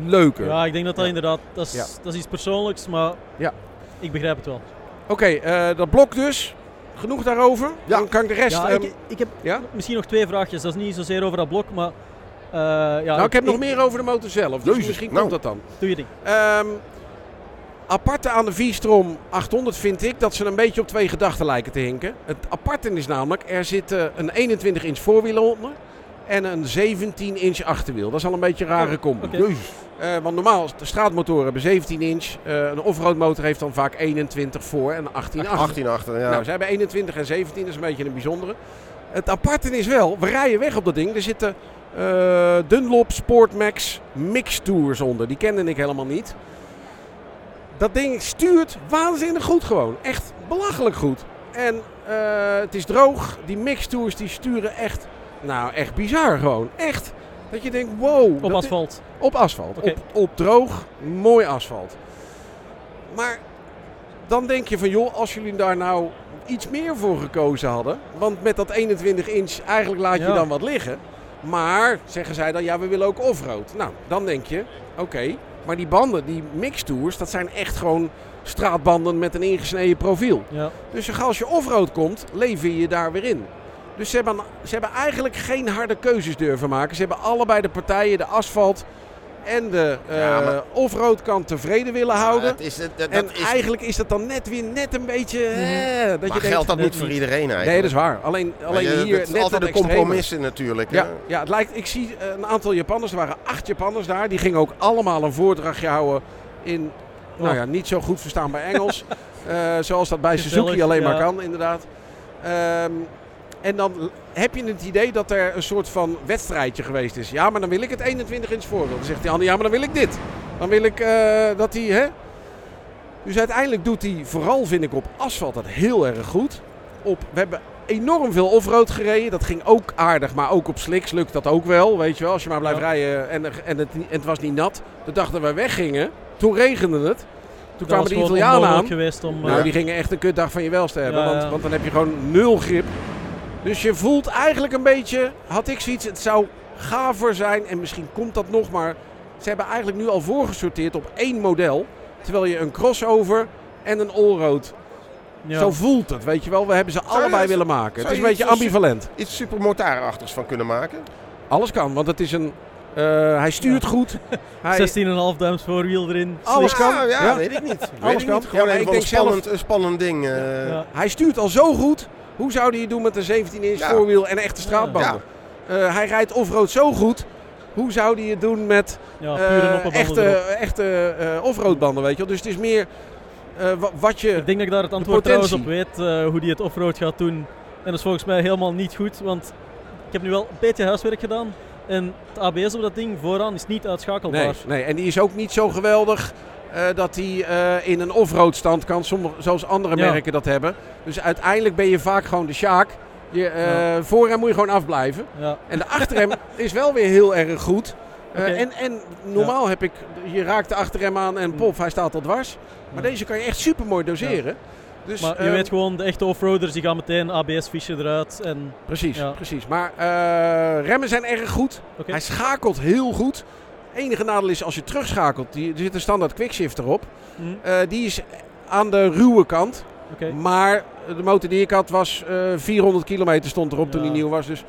leuker. Ja, ik denk dat dat Ja. inderdaad, dat is, Ja. dat is iets persoonlijks, maar Ja. ik begrijp het wel. Oké, eh, dat blok dus. Genoeg daarover. Ja. Dan kan ik de rest... Ja, ehm, ik, ik heb ja? misschien nog twee vraagjes. Dat is niet zozeer over dat blok, maar... eh, ja, nou, ik heb nog meer over de motor zelf. Dus Jezus, misschien nou. komt dat dan. Doe je ding. Ehm aparte aan de V-Strom 800 vind ik dat ze een beetje op twee gedachten lijken te hinken. Het aparte is namelijk, er zit eh, een 21 inch voorwiel onder en een 17 inch achterwiel. Dat is al een beetje een rare combi. Eh, want normaal, de straatmotoren hebben 17 inch. Eh, een offroad motor heeft dan vaak 21 voor en 18 achter. 18 achter, ja. Nou, ze hebben 21 en 17, dat is een beetje een bijzondere. Het aparte is wel, we rijden weg op dat ding. Er zitten eh, Dunlop Sportmax Mix Tours onder. Die kende ik helemaal niet. Dat ding stuurt waanzinnig goed gewoon. Echt belachelijk goed. En eh, het is droog. Die Mix Tours die sturen echt, nou echt bizar gewoon. Echt. Dat je denkt, wow. Op asfalt. op asfalt. Op, op droog, mooi asfalt. Maar dan denk je van joh, als jullie daar nou iets meer voor gekozen hadden. Want met dat 21 inch eigenlijk laat je Ja. dan wat liggen. Maar zeggen zij dan ja, we willen ook offroad. Nou, dan denk je, oké. Maar die banden, die mixtours, dat zijn echt gewoon straatbanden met een ingesneden profiel. Ja. Dus als je offroad komt, lever je je daar weer in. Dus ze hebben, ze hebben eigenlijk geen harde keuzes durven maken. Ze hebben allebei de partijen, de asfalt en de eh Ja, maar- offroad kant tevreden willen houden. Ja, het is, het- dat en is, eigenlijk is dat dan net weer net een beetje... eh, dat maar je denkt, geldt dat net niet voor niet. iedereen eigenlijk? Nee, dat is waar. Alleen, alleen je- hier het net altijd de compromissen natuurlijk. Ja, hè? ja, het lijkt, ik zie eh, een aantal Japanners, er waren acht Japanners daar. Die gingen ook allemaal een voordrachtje houden in, nou ja, niet zo goed verstaanbaar Engels. Eh, zoals dat bij Suzuki alleen maar kan, inderdaad. Ehm, En dan heb je het idee dat er een soort van wedstrijdje geweest is. Ja, maar dan wil ik het 21 inch voorwiel. Dan zegt die ander, ja, maar dan wil ik dit. Dan wil ik eh, dat hij, hè. Dus uiteindelijk doet hij vooral, vind ik, op asfalt dat heel erg goed. Op, we hebben enorm veel offroad gereden. Dat ging ook aardig, maar ook op slicks lukt dat ook wel. Weet je wel, als je maar blijft Ja. rijden en, en, het, en het was niet nat. De dag dat we weggingen, toen regende het. Toen kwamen de Italianen aan. om... Nou, eh, die gingen echt een kutdag van je welste hebben. Ja, want, want dan heb je gewoon nul grip. Dus je voelt eigenlijk een beetje, had ik zoiets, het zou gaver zijn. En misschien komt dat nog, maar ze hebben eigenlijk nu al voorgesorteerd op één model. Terwijl je een crossover en een allroad. ja. Zo voelt het, weet je wel. We hebben ze Zou je- allebei willen maken. Het is een je beetje ambivalent. Iets supermotarachtigs van kunnen maken. Alles kan, want het is een... eh, hij stuurt goed. Hij, 16,5 duims voorwiel erin. Alles kan. Ja, ja, Ja. weet ik niet. Weet Alles ik kan. niet. Ja, Gewoon een, ik denk zelf- spannend, een spannend ding. eh. Ja. Hij stuurt al zo goed. Hoe zou hij het doen met een 17 inch Ja. voorwiel en echte straatbanden? Eh, hij rijdt offroad zo goed. Hoe zou hij het doen met Ja, eh, pure noppenbanden echte, echte eh, offroad banden? Weet je wel? Dus het is meer eh, wa- wat je. Ik denk dat ik daar het antwoord trouwens op weet, eh, hoe die het offroad gaat doen. En dat is volgens mij helemaal niet goed, want ik heb nu wel een beetje huiswerk gedaan. En het ABS op dat ding vooraan is niet uitschakelbaar. Nee, nee, en die is ook niet zo geweldig eh, dat hij eh, in een offroad stand kan, sommige, zoals andere Ja. merken dat hebben. Dus uiteindelijk ben je vaak gewoon de Sjaak. Je, eh Ja. Voorrem moet je gewoon afblijven. Ja. En de achterrem is wel weer heel erg goed. Eh, en, en normaal heb ik, je raakt de achterrem aan en pof, hij staat al dwars. Maar deze kan je echt super mooi doseren. Dus, Maar je eh, weet gewoon, de echte offroaders die gaan meteen ABS-fiche eruit. En, Precies, precies. Maar eh, remmen zijn erg goed. Hij schakelt heel goed. Enige nadeel is als je terugschakelt, die, er zit een standaard quickshifter op. Hm, Eh, die is aan de ruwe kant. Maar de motor die ik had was eh 400 kilometer stond erop toen die nieuw was. Dus.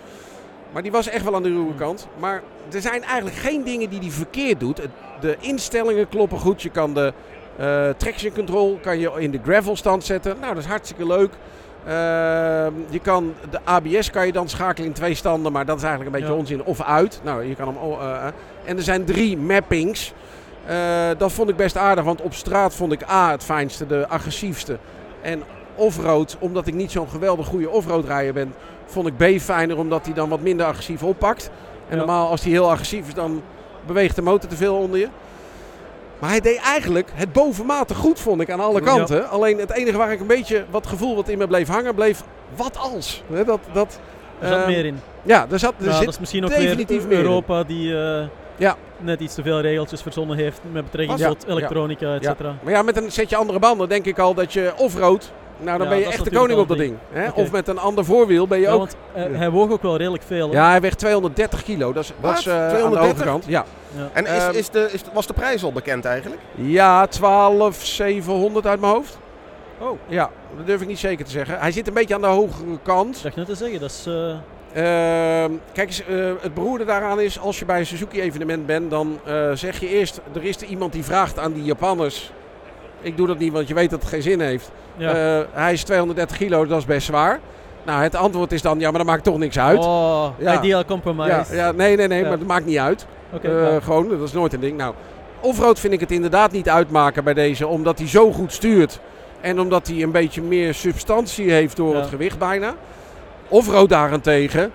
Maar die was echt wel aan de ruwe kant. Maar er zijn eigenlijk geen dingen die hij verkeerd doet. De instellingen kloppen goed. Je kan de eh, traction control kan je in de gravel stand zetten. Nou, dat is hartstikke leuk. Ehm, je kan de ABS kan je dan schakelen in twee standen, maar dat is eigenlijk een beetje Ja. onzin. Of uit. Nou, je kan hem. eh, eh. en er zijn drie mappings. Eh, dat vond ik best aardig, want op straat vond ik A het fijnste, de agressiefste. En offroad, omdat ik niet zo'n geweldig goede offroad rijder ben, vond ik B fijner, omdat hij dan wat minder agressief oppakt. En Ja. normaal, als hij heel agressief is, dan beweegt de motor te veel onder je. Maar hij deed eigenlijk het bovenmate goed, vond ik, aan alle Ja. kanten. Alleen het enige waar ik een beetje wat gevoel wat in me bleef hangen, bleef wat als. Hè, Dat, dat, Er zat ehm, meer in. Ja, er zat, er zit dat is misschien ook definitief meer in. Europa die eh, Ja. net iets te veel regeltjes verzonnen heeft met betrekking Ja, tot elektronica, et cetera. Maar ja, met een setje andere banden denk ik al dat je offroad, nou dan Ja, ben je echt de koning op dat ding. Hè? Of met een ander voorwiel ben je Ja, ook... want Ja. hij woog ook wel redelijk veel. hè? Ja, hij weegt 230 kilo. Dat is, dat Wat? is eh, aan de 230? overkant. Ja, Ja. En is, Ehm, is de, is, was de prijs al bekend eigenlijk? ja 12,700 uit mijn hoofd. Oh, Ja, dat durf ik niet zeker te zeggen. Hij zit een beetje aan de hogere kant. ik dacht net te zeggen, dat is... eh, Ehm, kijk eens, het beroerde daaraan is, als je bij een Suzuki-evenement bent, dan eh, zeg je eerst, er is er iemand die vraagt aan die Japanners. Ik doe dat niet, want je weet dat het geen zin heeft. ja. Eh, hij is 230 kilo, dat is best zwaar. Nou, het antwoord is dan, ja, maar dat maakt toch niks uit. Oh, Ja. ideal compromise. ja, ja, nee, nee, nee, Ja. maar dat maakt niet uit. Eh, ja. Gewoon, dat is nooit een ding. Nou, offroad vind ik het inderdaad niet uitmaken bij deze, omdat hij zo goed stuurt. En omdat hij een beetje meer substantie heeft door het gewicht bijna. Offroad daarentegen.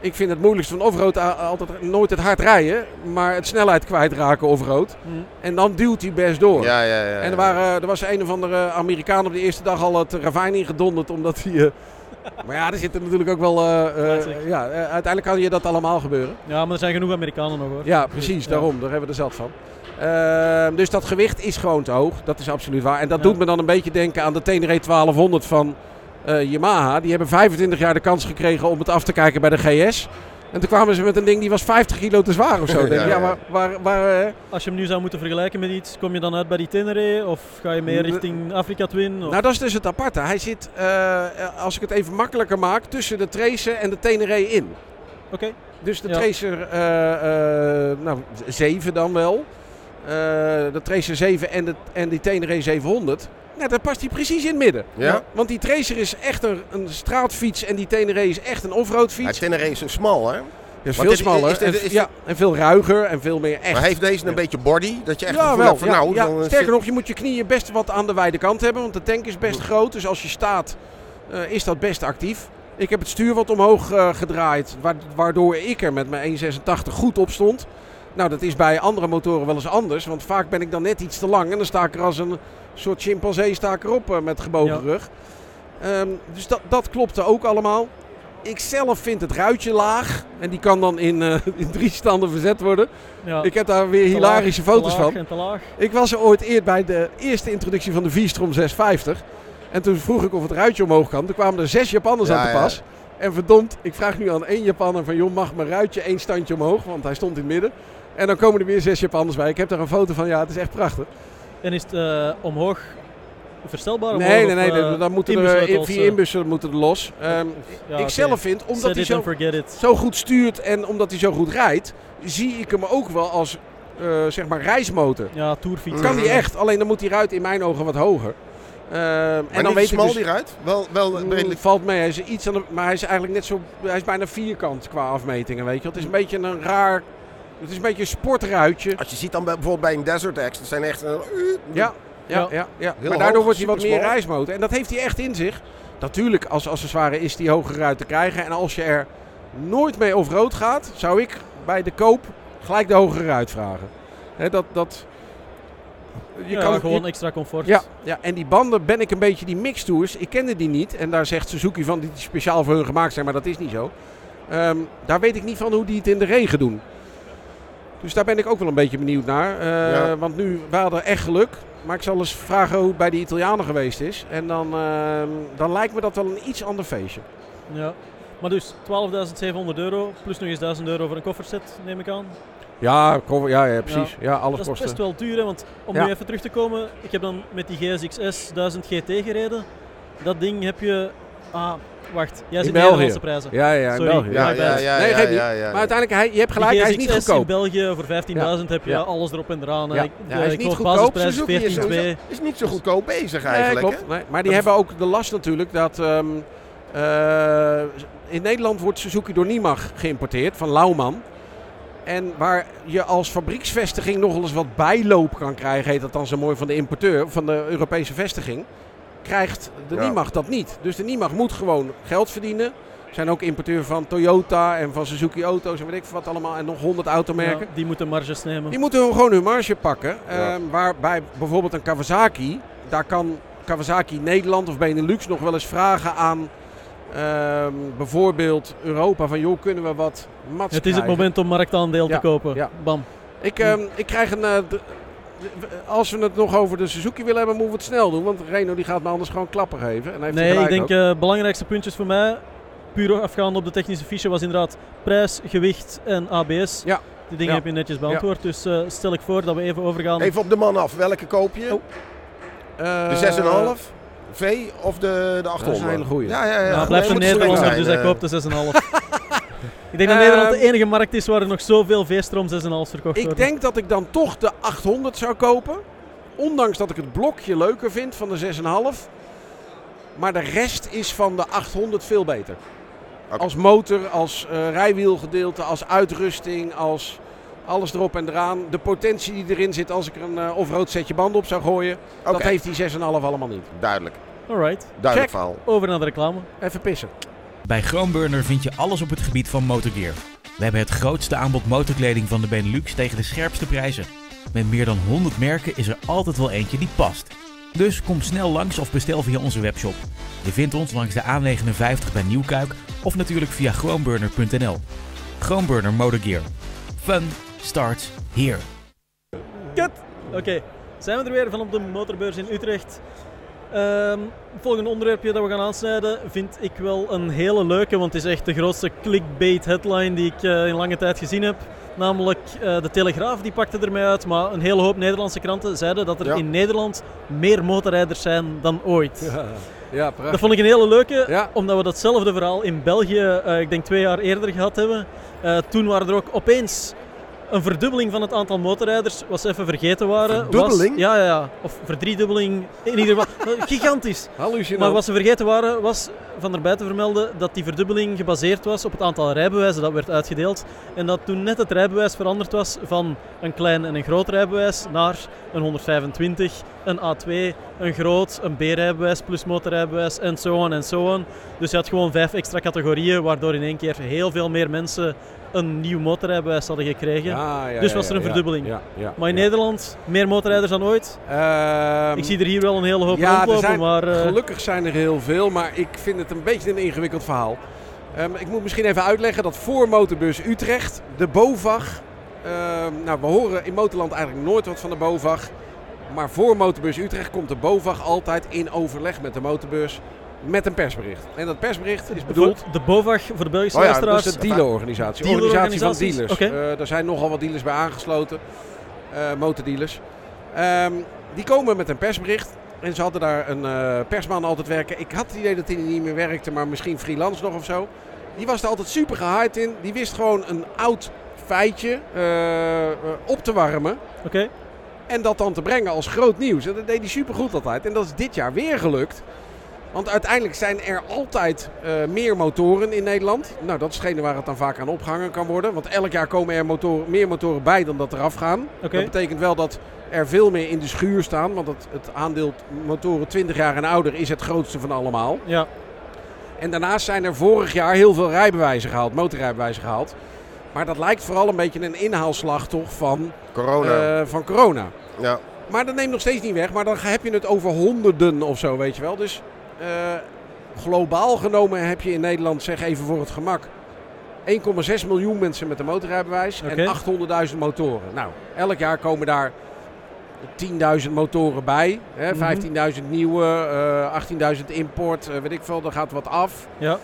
Ik vind het moeilijkste van offroad altijd nooit het hard rijden, maar het snelheid kwijtraken offroad. Hm. En dan duwt hij best door. Ja, ja, ja. En er, waren, er was een of andere Amerikaan op de eerste dag al het ravijn ingedonderd, omdat hij... eh, maar ja, er zitten natuurlijk ook wel... eh, eh, ja, uiteindelijk kan je dat allemaal gebeuren. ja, maar er zijn genoeg Amerikanen nog hoor. Ja, precies, Ja. daarom. Daar hebben we er zat van. Ehm, dus dat gewicht is gewoon te hoog. Dat is absoluut waar. En dat Ja. doet me dan een beetje denken aan de Tenere 1200 van eh, Yamaha. Die hebben 25 jaar de kans gekregen om het af te kijken bij de GS. En toen kwamen ze met een ding die was 50 kilo te zwaar of zo. Ja, Denk ik, ja, maar waar, waar, eh, Als je hem nu zou moeten vergelijken met iets, kom je dan uit bij die Tenere of ga je meer richting Afrika Twin? Of? Nou, dat is dus het aparte. Hij zit, eh, als ik het even makkelijker maak, tussen de Tracer en de Tenere in. Oké, Dus de Ja. Tracer eh, eh, nou, 7 dan wel. Eh, de Tracer 7 en, de, en die Tenere 700. Nou, daar past hij precies in het midden. Ja? Want die Tracer is echt een, een straatfiets en die Tenere is echt een offroad Ja, fiets. Tenere is zo smal, hè? Is want veel is- smaller is en, ja, en veel ruiger en veel meer echt. Maar heeft deze een beetje body? Dat je echt ja, wel. van ja, nou... ja. dan, eh, Sterker zit- nog, je moet je knieën best wat aan de wijde kant hebben, want de tank is best groot. Dus als je staat, eh, is dat best actief. Ik heb het stuur wat omhoog eh, gedraaid, wa- waardoor ik er met mijn 1,86 goed op stond. Nou, dat is bij andere motoren wel eens anders, want vaak ben ik dan net iets te lang en dan sta ik er als een soort chimpansee sta ik erop eh, met gebogen Ja. rug. Ehm, dus dat, dat klopte ook allemaal. Ik zelf vind het ruitje laag en die kan dan in, eh, in drie standen verzet worden. Ja, Ik heb daar weer te hilarische laag, foto's te laag van. En te laag. Ik was er ooit eer bij de eerste introductie van de V-Strom 650. En toen vroeg ik of het ruitje omhoog kan. Toen kwamen er zes Japanners Ja, aan te ja. pas. En verdomd, ik vraag nu aan één Japanner van... joh, mag mijn ruitje één standje omhoog? Want hij stond in het midden. En dan komen er weer zes Japanners bij. Ik heb daar een foto van. Ja, het is echt prachtig. En is het eh, omhoog verstelbaar? Nee, omhoog, nee, nee. of, eh, dan moeten er inbussleutels, vier eh, inbussen moeten er los. Ehm, ja, ik zelf vind, omdat Set hij zo, zo goed stuurt en omdat hij zo goed rijdt... zie ik hem ook wel als, eh, zeg maar, reismotor. Ja, tourfiets. Kan die echt, alleen dan moet die ruit in mijn ogen wat hoger. Ehm, en dan weet ik smal dus, die ruit? Wel, wel redelijk... valt mee. Hij is iets aan de, maar hij is eigenlijk net zo. Hij is bijna vierkant qua afmetingen, weet je. wel. Het is een beetje een raar. Het is een beetje een sportruitje. Als je ziet dan bij- bijvoorbeeld bij een Desert X, dat zijn echt... eh, Ja, ja, Ja. ja. Heel Maar daardoor hoog, wordt hij wat meer reismotor. En dat heeft hij echt in zich. Natuurlijk, als accessoire is die hogere ruit te krijgen. En als je er nooit mee off-road gaat, zou ik bij de koop gelijk de hogere ruit vragen. Hè, dat, dat, je ja, kan gewoon je- extra comfort. Ja, ja, en die banden ben ik een beetje die mixtours. Ik kende die niet. En daar zegt Suzuki van die speciaal voor hun gemaakt zijn, maar dat is niet zo. Ehm, daar weet ik niet van hoe die het in de regen doen. Dus daar ben ik ook wel een beetje benieuwd naar. Eh, Ja. Want nu, we hadden echt geluk. Maar ik zal eens vragen hoe het bij de Italianen geweest is. En dan, ehm, dan lijkt me dat wel een iets ander feestje. Ja. Maar dus 12.700 euro plus nog eens 1000 euro voor een kofferset, neem ik aan. Ja, ja, ja precies. Ja, alles Dat is kosten. best wel duur, hè, want om Ja. nu even terug te komen, ik heb dan met die GSX-S 1000 GT gereden. Dat ding heb je... Ah, wacht. Jij zit in België. Nederlandse prijzen. Ja, ja, in Sorry. België. Ja, my ja, bad. ja, Nee, ja, geeft niet. ja, ja, ja. Maar uiteindelijk, hij, je hebt gelijk, hij is niet GSX-S in goedkoop. België voor 15.000 heb je Ja. alles erop en eraan. Ja. Ik- de- hij is niet goedkoop. basisprijs Suzuki is 14.2. Is niet zo goedkoop bezig eigenlijk, maar die Dat hebben ook de last natuurlijk dat... ehm, eh, in Nederland wordt Suzuki door Nimag geïmporteerd, van Lauman. En waar je als fabrieksvestiging nog wel eens wat bijloop kan krijgen, heet dat dan zo mooi van de importeur, van de Europese vestiging, krijgt de Ja. Nimag dat niet. Dus de Nimag moet gewoon geld verdienen. Zijn ook importeur van Toyota en van Suzuki Auto's en weet ik veel wat allemaal. En nog 100 automerken. Ja, die moeten marges nemen. Die moeten gewoon hun marge pakken. Ja. Ehm, waarbij bijvoorbeeld een Kawasaki, daar kan Kawasaki Nederland of Benelux nog wel eens vragen aan ehm, bijvoorbeeld Europa van joh, kunnen we wat mats het is het moment om marktaandeel Ja, te kopen. ja. Bam. Ik, ehm, ik krijg een... eh, als we het nog over de Suzuki willen hebben, moeten we het snel doen. Want Reno die gaat me anders gewoon klappen geven. En hij heeft Nee, ik denk eh belangrijkste puntjes voor mij, puur afgaande op de technische fiche, was inderdaad prijs, gewicht en ABS. Ja. Die dingen Ja. heb je netjes beantwoord. Dus eh, stel ik voor dat we even overgaan. Even op de man af. Welke koop je? Oh. Eh, De 6,5 V of de, de 800? Dat is een hele goeie. Ja, ja, ja. Nou, blijft een Nederlander, dus hij eh. koopt de 6,5. ik denk dat Ehm, Nederland de enige markt is waar er nog zoveel V-strom 6,5 verkocht Ik worden. denk dat ik dan toch de 800 zou kopen. Ondanks dat ik het blokje leuker vind van de 6,5. Maar de rest is van de 800 veel beter. Als motor, als eh, rijwielgedeelte, als uitrusting, als alles erop en eraan. De potentie die erin zit als ik er een eh, off-road setje banden op zou gooien. Dat heeft die 6,5 allemaal niet. duidelijk. Alright, Duidelijk Check. verhaal. over naar de reclame. Even pissen. Bij Groenburner vind je alles op het gebied van motorgear. We hebben het grootste aanbod motorkleding van de Benelux tegen de scherpste prijzen. Met meer dan 100 merken is er altijd wel eentje die past. Dus kom snel langs of bestel via onze webshop. Je vindt ons langs de A59 bij Nieuwkuik of natuurlijk via groenburner.nl. Groenburner Motorgear. Fun starts here. Kut! Oké, zijn we er weer van op de motorbeurs in Utrecht. Ehm, het volgende onderwerpje dat we gaan aansnijden vind ik wel een hele leuke, want het is echt de grootste clickbait headline die ik eh, in lange tijd gezien heb. Namelijk eh, de Telegraaf die pakte ermee uit, maar een hele hoop Nederlandse kranten zeiden dat er Ja. in Nederland meer motorrijders zijn dan ooit. Ja. Dat vond ik een hele leuke, Ja. omdat we datzelfde verhaal in België, eh, ik denk twee jaar eerder gehad hebben. Toen waren er ook opeens een verdubbeling van het aantal motorrijders, wat ze even vergeten waren. Verdubbeling? Was, ja, ja, ja. Of verdriedubbeling, in ieder geval. eh, gigantisch. Maar wat ze vergeten waren, was van erbij te vermelden dat die verdubbeling gebaseerd was op het aantal rijbewijzen dat werd uitgedeeld. En dat toen net het rijbewijs veranderd was van een klein en een groot rijbewijs naar een 125 een A2, een groot, een B-rijbewijs plus motorrijbewijs en zo on en zo on. Dus je had gewoon vijf extra categorieën, waardoor in één keer heel veel meer mensen een nieuw motorrijbewijs hadden gekregen. Ja, ja, Dus was er een verdubbeling. Maar in. Nederland meer motorrijders dan ooit. Ehm, ik zie er hier wel een hele hoop ja, rondlopen, zijn, maar... eh, gelukkig zijn er heel veel, maar ik vind het een beetje een ingewikkeld verhaal. Ehm, ik moet misschien even uitleggen dat voor Motorbus Utrecht de BOVAG... ehm, nou, we horen in Motorland eigenlijk nooit wat van de BOVAG. Maar voor Motorbus Utrecht komt de BOVAG altijd in overleg met de motorbus met een persbericht. En dat persbericht is bedoeld... De BOVAG, voor de Belgische Oh ja, luisteraars. Dat is de dealerorganisatie. Dealerorganisaties? Organisatie van dealers. Oké. Eh, er zijn nogal wat dealers bij aangesloten. eh, motordealers. Ehm, die komen met een persbericht. En ze hadden daar een eh, persman altijd werken. Ik had het idee dat hij niet meer werkte, maar misschien freelance nog of zo. Die was er altijd super gehyped in. Die wist gewoon een oud feitje op te warmen. Oké. En dat dan te brengen als groot nieuws. En dat deed hij supergoed altijd. En dat is dit jaar weer gelukt. Want uiteindelijk zijn er altijd eh, meer motoren in Nederland. Nou, dat is hetgene waar het dan vaak aan opgehangen kan worden. Want elk jaar komen er motoren, meer motoren bij dan dat eraf gaan. Dat betekent wel dat er veel meer in de schuur staan. Want het, het aandeel motoren 20 jaar en ouder is het grootste van allemaal. Ja. En daarnaast zijn er vorig jaar heel veel rijbewijzen gehaald, motorrijbewijzen gehaald. Maar dat lijkt vooral een beetje een inhaalslag toch van, Corona. eh, van corona. ja. Maar dat neemt nog steeds niet weg. Maar dan heb je het over honderden of zo, weet je wel. Dus globaal genomen heb je in Nederland, zeg even voor het gemak, 1,6 miljoen mensen met een motorrijbewijs en 800.000 motoren. Nou, elk jaar komen daar 10.000 motoren bij. Hè, Mhm. 15.000 nieuwe, eh 18.000 import, eh, weet ik veel, er gaat wat af. Ja.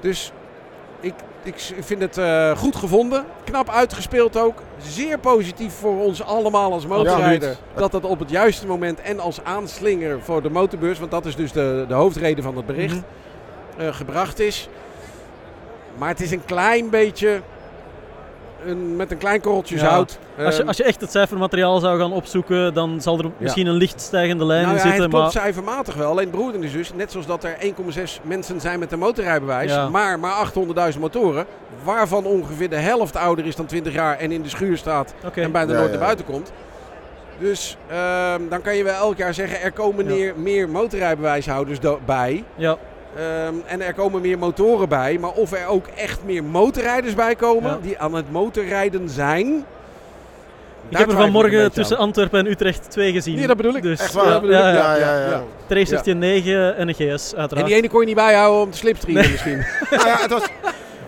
Dus ik, ik vind het eh, goed gevonden. Knap uitgespeeld ook. Zeer positief voor ons allemaal als motorrijder. Dat dat op het juiste moment en als aanslinger voor de motorbeurs, want dat is dus de, de hoofdreden van het bericht, Mhm. eh, gebracht is. Maar het is een klein beetje een, met een klein korreltje Ja. zout. Als je, Ehm, als je echt het cijfermateriaal zou gaan opzoeken, dan zal er misschien een licht stijgende lijn nou in ja, zitten. het klopt Maar cijfermatig wel. Alleen broer is dus, net zoals dat er 1,6 mensen zijn met een motorrijbewijs, Ja. maar maar 800.000 motoren, waarvan ongeveer de helft ouder is dan 20 jaar en in de schuur staat en bijna Ja, nooit ja. naar buiten komt. Dus ehm, dan kan je wel elk jaar zeggen, er komen Ja. meer, meer motorrijbewijshouders bij. Ja, Ehm, en er komen meer motoren bij. Maar of er ook echt meer motorrijders bij komen Ja. die aan het motorrijden zijn. ik heb er vanmorgen tussen aan. Antwerpen en Utrecht twee gezien. Nee, dat bedoel ik. Dus, Echt ja, waar? dat bedoel ja, ik. ja. Ja, ja, ja. Tracertje Ja. 9 en een GS, En uiteraard. die ene kon je niet bijhouden om te slipstreamen misschien. Ja, het was,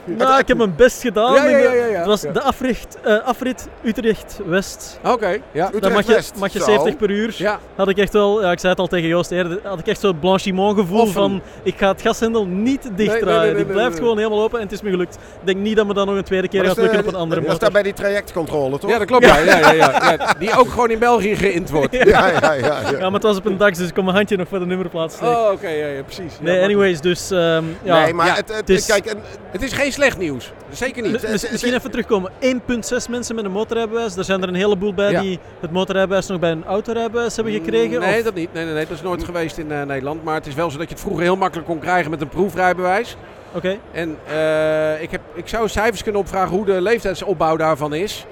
Nou, ik heb mijn best gedaan. Ja, ja, ja, ja, ja. Het was Ja. de afrit, eh, afrit Utrecht-West. Oké, ja. Dan mag je, mag je Zo. 70 per uur. Ja, Had ik echt wel, ja, ik zei het al tegen Joost eerder, had ik echt zo'n blanchiment gevoel Offen. van ik ga het gashendel niet nee, dichtdraaien. nee, nee, Die blijft nee. gewoon helemaal open en het is me gelukt. Ik denk niet dat me dat nog een tweede keer gaat lukken op eh, een andere Dat is motor. daar bij die trajectcontrole, toch? ja dat klopt. Ja. Ja, ja, ja, ja. Die ook gewoon in België geïnt wordt. ja, ja, ja, ja. Ja, maar het was op een dag, dus ik kon mijn handje nog voor de nummerplaat steken. Oh, oké, ja, ja, precies. Ja, nee, anyways, dus ehm, ja. nee, maar Ja, het, het, het is- kijk, en, Het is geen slecht nieuws. Zeker niet. Mis- mis- misschien even terugkomen. 1,6 mensen met een motorrijbewijs. Er zijn er een heleboel bij Ja. die het motorrijbewijs nog bij een autorijbewijs hebben gekregen. Nee, of- dat niet. Nee, nee, nee, dat is nooit geweest in eh, Nederland. Maar het is wel zo dat je het vroeger heel makkelijk kon krijgen met een proefrijbewijs. Oké, En eh, ik, heb, ik zou cijfers kunnen opvragen hoe de leeftijdsopbouw daarvan is.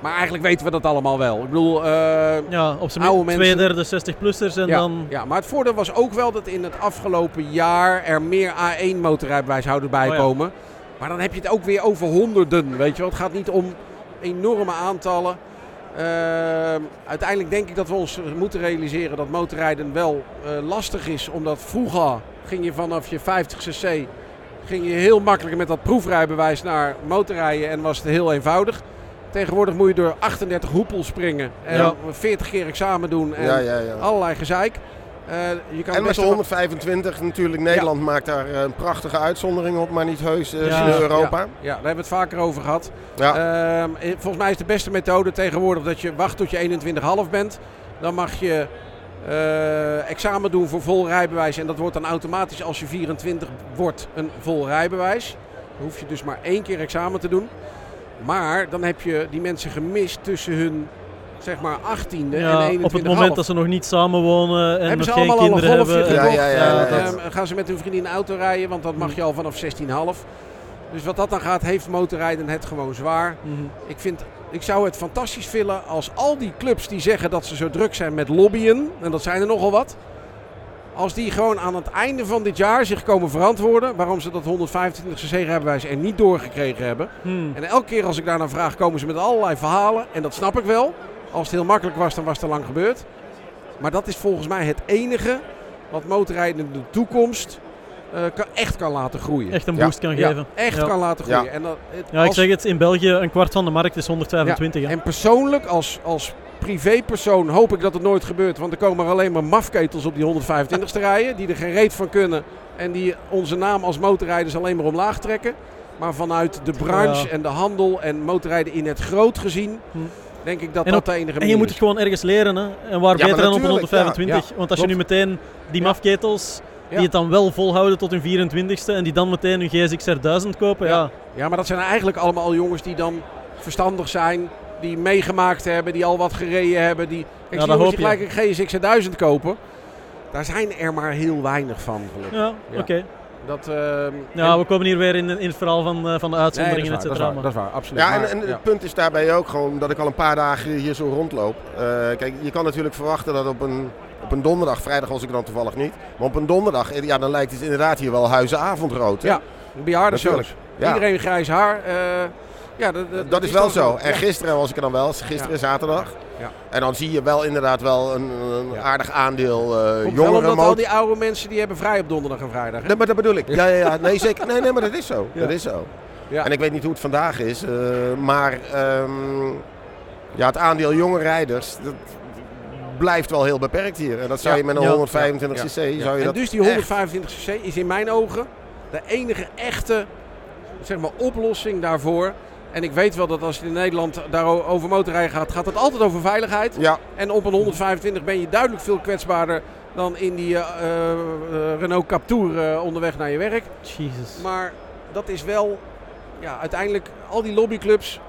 Maar eigenlijk weten we dat allemaal wel. Ik bedoel, eh, ja, op zijn Oude mensen- twee derde 60-plussers en ja, dan... ja, maar het voordeel was ook wel dat in het afgelopen jaar er meer A1 motorrijbewijshouders bij Oh ja. Maar dan heb je het ook weer over honderden, weet je wel. Het gaat niet om enorme aantallen. Ehm, uiteindelijk denk ik dat we ons moeten realiseren dat motorrijden wel eh, lastig is. Omdat vroeger ging je vanaf je 50 cc ging je heel makkelijk met dat proefrijbewijs naar motorrijden en was het heel eenvoudig. Tegenwoordig moet je door 38 hoepels springen en Ja. 40 keer examen doen en ja, ja, ja. allerlei gezeik. Eh, je kan En met de wel- 125 natuurlijk, Nederland maakt daar eh, een prachtige uitzondering op, maar niet heus eh, Ja. in Europa. Ja, ja, daar hebben we het vaker over gehad. Ehm, eh, volgens mij is de beste methode tegenwoordig dat je wacht tot je 21,5 bent. Dan mag je examen doen voor vol rijbewijs. En dat wordt dan automatisch als je 24 wordt een vol rijbewijs. Dan hoef je dus maar één keer examen te doen. Maar dan heb je die mensen gemist tussen hun zeg maar 18e en Ja, 21,5. op het moment dat ze nog niet samenwonen en Hebben nog ze geen allemaal al een kinderen golfje hebben. gekocht? Ja, ja, ja, ja, Ehm, gaan ze met hun vriendin auto rijden, want dat mag je al vanaf 16,5. Dus wat dat dan gaat, heeft motorrijden het gewoon zwaar. Mhm. Ik vind ik zou het fantastisch vinden als al die clubs die zeggen dat ze zo druk zijn met lobbyen, en dat zijn er nogal wat, als die gewoon aan het einde van dit jaar zich komen verantwoorden waarom ze dat 125 cc rijbewijs er niet doorgekregen hebben. Hmm. En elke keer als ik daar naar vraag, komen ze met allerlei verhalen. En dat snap ik wel. Als het heel makkelijk was, dan was het al lang gebeurd. Maar dat is volgens mij het enige wat motorrijden in de toekomst eh, kan, echt kan laten groeien. Echt een Ja. boost kan Ja, geven. echt Ja. kan laten Ja. groeien. En, dat, het- Ja, ik als- zeg het, in België een kwart van de markt is 125. hè. en persoonlijk, als, als privépersoon, hoop ik dat het nooit gebeurt. Want er komen er alleen maar mafketels op die 125 te rijden. Die er geen reet van kunnen. En die onze naam als motorrijders alleen maar omlaag trekken. Maar vanuit de branche Ja. en de handel en motorrijden in het groot gezien. Hm. Denk ik dat En dat ook- de enige En je moet het gewoon ergens leren. Hè? En waar Ja, beter dan op een natuurlijk, 125. ja. Want als je nu meteen die Ja. mafketels, die Ja. het dan wel volhouden tot hun 24ste. En die dan meteen hun GSX-R 1000 kopen. Ja. Ja. Ja, maar dat zijn eigenlijk allemaal jongens die dan verstandig zijn. Die meegemaakt hebben, die al wat gereden hebben. Die, hoop die je. gelijk een GSX 1000 kopen. Daar zijn er maar heel weinig van, gelukkig. Ja, Ja. oké. Dat, ehm, Ja, en- we komen hier weer in, in het verhaal van, eh, van de Nee, uitzonderingen, dat et is waar, cetera. dat is waar, dat is waar, absoluut. Ja, en, Maar, en ja. het punt is daarbij ook gewoon dat ik al een paar dagen hier zo rondloop. Eh, kijk, je kan natuurlijk verwachten dat op een, op een donderdag, vrijdag was ik dan toevallig niet, maar op een donderdag, eh, ja, dan lijkt het inderdaad hier wel huizenavondrood. hè? Ja. Natuurlijk. Ja. Iedereen grijs haar. eh, ja, dat, dat, Dat is wel zo. En gisteren was ik er dan wel, gisteren Ja. zaterdag. Ja. En dan zie je wel inderdaad wel een, een Ja. aardig aandeel eh Komt wel jongere omdat al die oude mensen die hebben vrij op donderdag en vrijdag. Hè? Nee, maar dat bedoel ik. Ja, ja, ja. Nee, zeker. Nee, nee, maar dat is zo. Dat is zo. Ja. En ik weet niet hoe het vandaag is, eh, maar ehm, ja, het aandeel jonge rijders dat blijft wel heel beperkt hier. En dat zou Ja. je met een Ja. 125 Ja. cc, Ja. zou je en dat dus die echt- 125 cc is in mijn ogen de enige echte zeg maar, oplossing daarvoor. En ik weet wel dat als je in Nederland daarover motorrijden gaat, gaat het altijd over veiligheid. Ja, En op een 125 ben je duidelijk veel kwetsbaarder dan in die eh, eh, Renault Captur eh, onderweg naar je werk. Jezus. Maar dat is wel, ja, uiteindelijk al die lobbyclubs.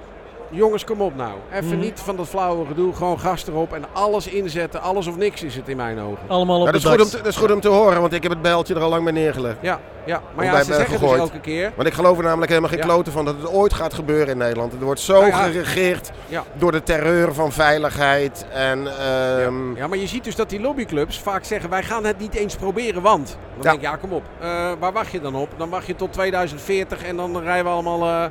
Jongens, kom op nou. Even Mhm. niet van dat flauwe gedoe. Gewoon gas erop en alles inzetten. Alles of niks is het in mijn ogen. Allemaal op Ja, dat, de is goed om te, dat is goed om te horen, want ik heb het bijltje er al lang bij neergelegd. Ja, ja. maar ja, ze zeggen dus elke keer. Want ik geloof er namelijk helemaal geen Ja. kloten van dat het ooit gaat gebeuren in Nederland. Er wordt zo Nou ja. geregeerd Ja. door de terreur van veiligheid. En, ehm, Ja, maar je ziet dus dat die lobbyclubs vaak zeggen: wij gaan het niet eens proberen, want. Dan Ja. denk ik, ja, kom op. Eh, waar wacht je dan op? Dan wacht je tot 2040 en dan rijden we allemaal, eh,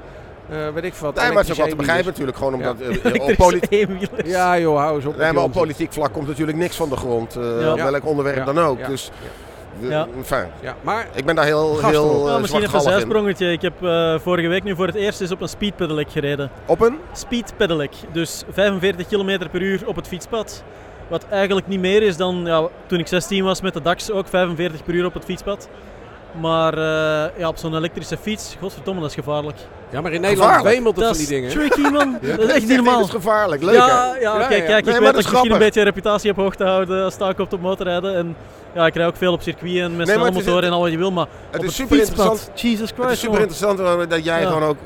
eh, weet ik wat. Nee, maar het is ook wel te begrijpen natuurlijk. Gewoon Ja. omdat op, Elektrische politiek, eenwielers. Ja, joh, hou eens op. nee, maar op politiek vlak komt natuurlijk niks van de grond. eh, Ja. Op welk onderwerp Ja. dan ook. Ja. Dus Ja. enfin, Ja, maar ik ben daar heel, Gast heel eh, Ja, misschien even een zijsprongetje. Ik heb eh, vorige week nu voor het eerst eens op een speed pedelec gereden. Op een? Speed pedelec, dus 45 km per uur op het fietspad. Wat eigenlijk niet meer is dan ja, toen ik 16 was met de DAX ook 45 per uur op het fietspad. Maar eh, ja, op zo'n elektrische fiets, godverdomme, dat is gevaarlijk. Ja, maar in Nederland wemelt het Dat van is die dingen. tricky man, dat is echt niet normaal. is gevaarlijk. Leuk ja, hè? ja, oké, Ja, ja. kijk, ik Nee, weet dat dat is ik misschien een beetje reputatie heb hoog te houden als sta ik op de motorrijden. En ja, ik rij ook veel op circuit en met snelle is- motoren en al wat je wil, maar Het op is het super fietspad, interessant. Jesus Het is Christ, super interessant hoor, dat jij Ja. gewoon ook...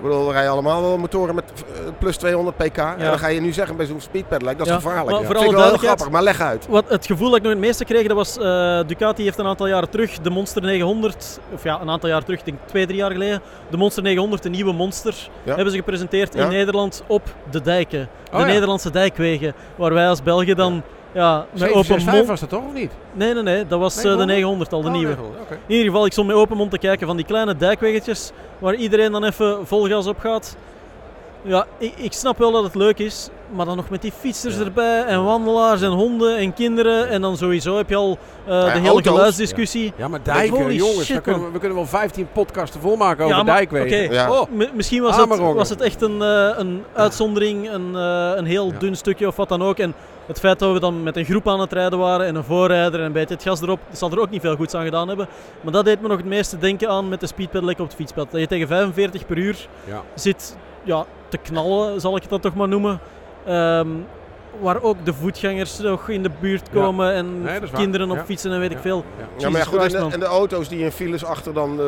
Ik bedoel, we rijden allemaal wel motoren met eh, plus 200 pk. En dan ga je nu zeggen bij zo'n speedpedelec, dat is Ja, gevaarlijk. maar Ja. voor Vind ik wel grappig, maar leg uit. Wat het gevoel dat ik nog het meeste kreeg, dat was eh, Ducati heeft een aantal jaren terug de Monster 900, of ja, een aantal jaar terug, ik denk twee, drie jaar geleden, de Monster 900, de nieuwe Monster, hebben ze gepresenteerd in Nederland op de dijken. De Oh. Nederlandse dijkwegen, waar wij als België dan ja. met open 765 mond... was dat toch of niet? Nee, nee, nee, dat was eh, de 900? 900 al, de Oh, nieuwe. 900, oké. In ieder geval, ik stond met open mond te kijken van die kleine dijkweggetjes, waar iedereen dan even vol gas op gaat. Ja, ik, ik snap wel dat het leuk is, maar dan nog met die fietsers Ja. erbij en wandelaars en honden en kinderen. En dan sowieso heb je al eh, Ja, de hele auto's. geluidsdiscussie. Ja, maar dijken, jongens, shit, kunnen we, we kunnen wel 15 podcasten volmaken over dijkwegen. Ja. Oh, misschien was het, was het echt een, eh, een uitzondering, een, eh, een heel dun stukje of wat dan ook. En het feit dat we dan met een groep aan het rijden waren en een voorrijder en een beetje het gas erop, dat zal er ook niet veel goeds aan gedaan hebben. Maar dat deed me nog het meeste denken aan met de speedpedelec op het fietspad. Dat je tegen 45 per uur zit ja, te knallen, zal ik het dat toch maar noemen. Ehm, waar ook de voetgangers nog in de buurt Ja. komen en Nee, kinderen op Ja. fietsen en weet ik Ja. veel. Ja. Ja, maar goed, en de, en de auto's die in files achter dan eh,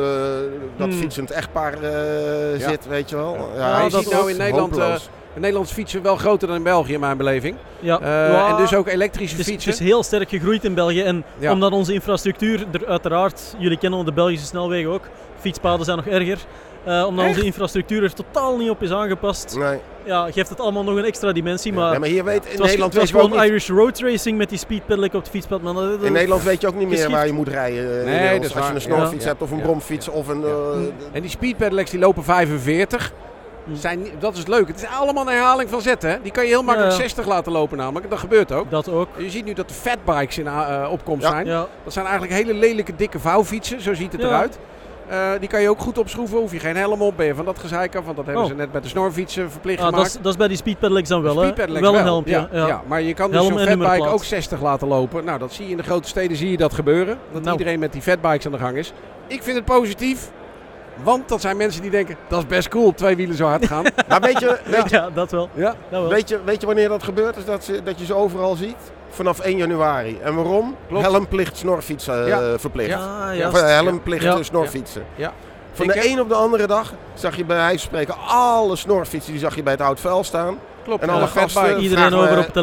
dat Hmm. fietsend echtpaar eh, Ja. zit, weet je wel. Ja. Ja, Ja, je dat ziet nou in Nederland. In Nederland is fietsen wel groter dan in België, in mijn beleving. Ja, Eh, En dus ook elektrische is, fietsen. het is heel sterk gegroeid in België. En Ja. omdat onze infrastructuur er uiteraard, jullie kennen de Belgische snelwegen ook, fietspaden zijn nog erger. eh, omdat Echt? onze infrastructuur er totaal niet op is aangepast. Nee. Ja, geeft het allemaal nog een extra dimensie. Maar, Ja, maar hier weet, in het was, Nederland het was weet je ook gewoon niet, Irish Road Racing met die speedpedelec op het fietspad. Dat- dat- in Nederland weet je ook niet meer geschikt. waar je moet rijden. eh, Nee, is Als je een snorfiets Ja. hebt of een Ja. bromfiets of een... eh, En die speedpedelecs die lopen 45. Hm. Zijn, dat is het leuke. Het is allemaal een herhaling van zetten. Hè? Die kan je heel makkelijk Ja, ja. 60 laten lopen namelijk. Dat gebeurt ook. Dat ook. Je ziet nu dat de fatbikes in eh, opkomst Ja. zijn. Ja. Dat zijn eigenlijk hele lelijke dikke vouwfietsen. Zo ziet het Ja. eruit. Eh, die kan je ook goed opschroeven. Hoef je geen helm op. Ben je van dat gezeik af. Want dat hebben Oh. ze net met de snorfietsen verplicht Ah, dat, gemaakt. is, dat is bij die speedpedelecs dan wel, hè? Wel een helmpje. Ja, Ja, ja. maar je kan dus Helm zo'n fatbike ook 60 laten lopen. Nou, dat zie je in de grote steden zie je dat gebeuren. Dat Nou. iedereen met die fatbikes aan de gang is. Ik vind het positief. Want dat zijn mensen die denken, dat is best cool, twee wielen zo hard gaan. maar weet je, weet, je, Ja, dat wel. ja. Dat wel. weet, je, weet je wanneer dat gebeurt? Is dat, ze, dat je ze overal ziet? Vanaf 1 januari. En waarom? Klopt. Helmplicht, snorfietsen eh, Ja. verplicht. Ja, Ja, ja. helmplicht, eh, snorfietsen. Ja. Van Ik de een op de andere dag zag je bij wijze van spreken alle snorfietsen die zag je bij het oud vuil staan. Klopt. En alle fatbike. gasten Iedereen over eh, op het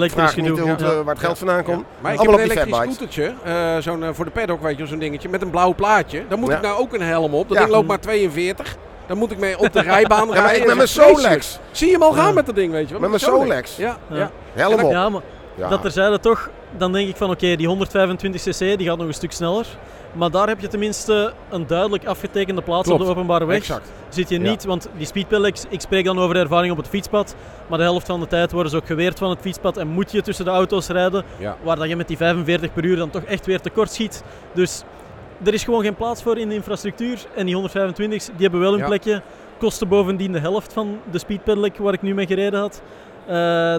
Ja. eh, waar het geld vandaan komt. Maar ik heb een elektrisch scootertje, eh, zo'n, eh, voor de paddock weet je, zo'n dingetje, met een blauw plaatje. Dan moet ik nou ook een helm op. Dat ding loopt maar 42. Dan moet ik mee op de rijbaan Ja, maar rijden. ik met mijn. Solex. Zie je hem al gaan met dat ding, weet je wel? Met mijn Solex. Ja. ja. Helm op. Dat terzijde toch, dan denk ik van oké, die 125cc die gaat nog een stuk sneller. Maar daar heb je tenminste een duidelijk afgetekende plaats Klopt. op de openbare weg. Exact. Zit je Ja. niet, want die speedpedelecs, ik spreek dan over de ervaring op het fietspad, maar de helft van de tijd worden ze ook geweerd van het fietspad en moet je tussen de auto's rijden, Ja. waar dat je met die 45 per uur dan toch echt weer tekort schiet. Dus er is gewoon geen plaats voor in de infrastructuur en die 125's, die hebben wel hun Ja. plekje, kosten bovendien de helft van de speedpedelec waar ik nu mee gereden had. Eh,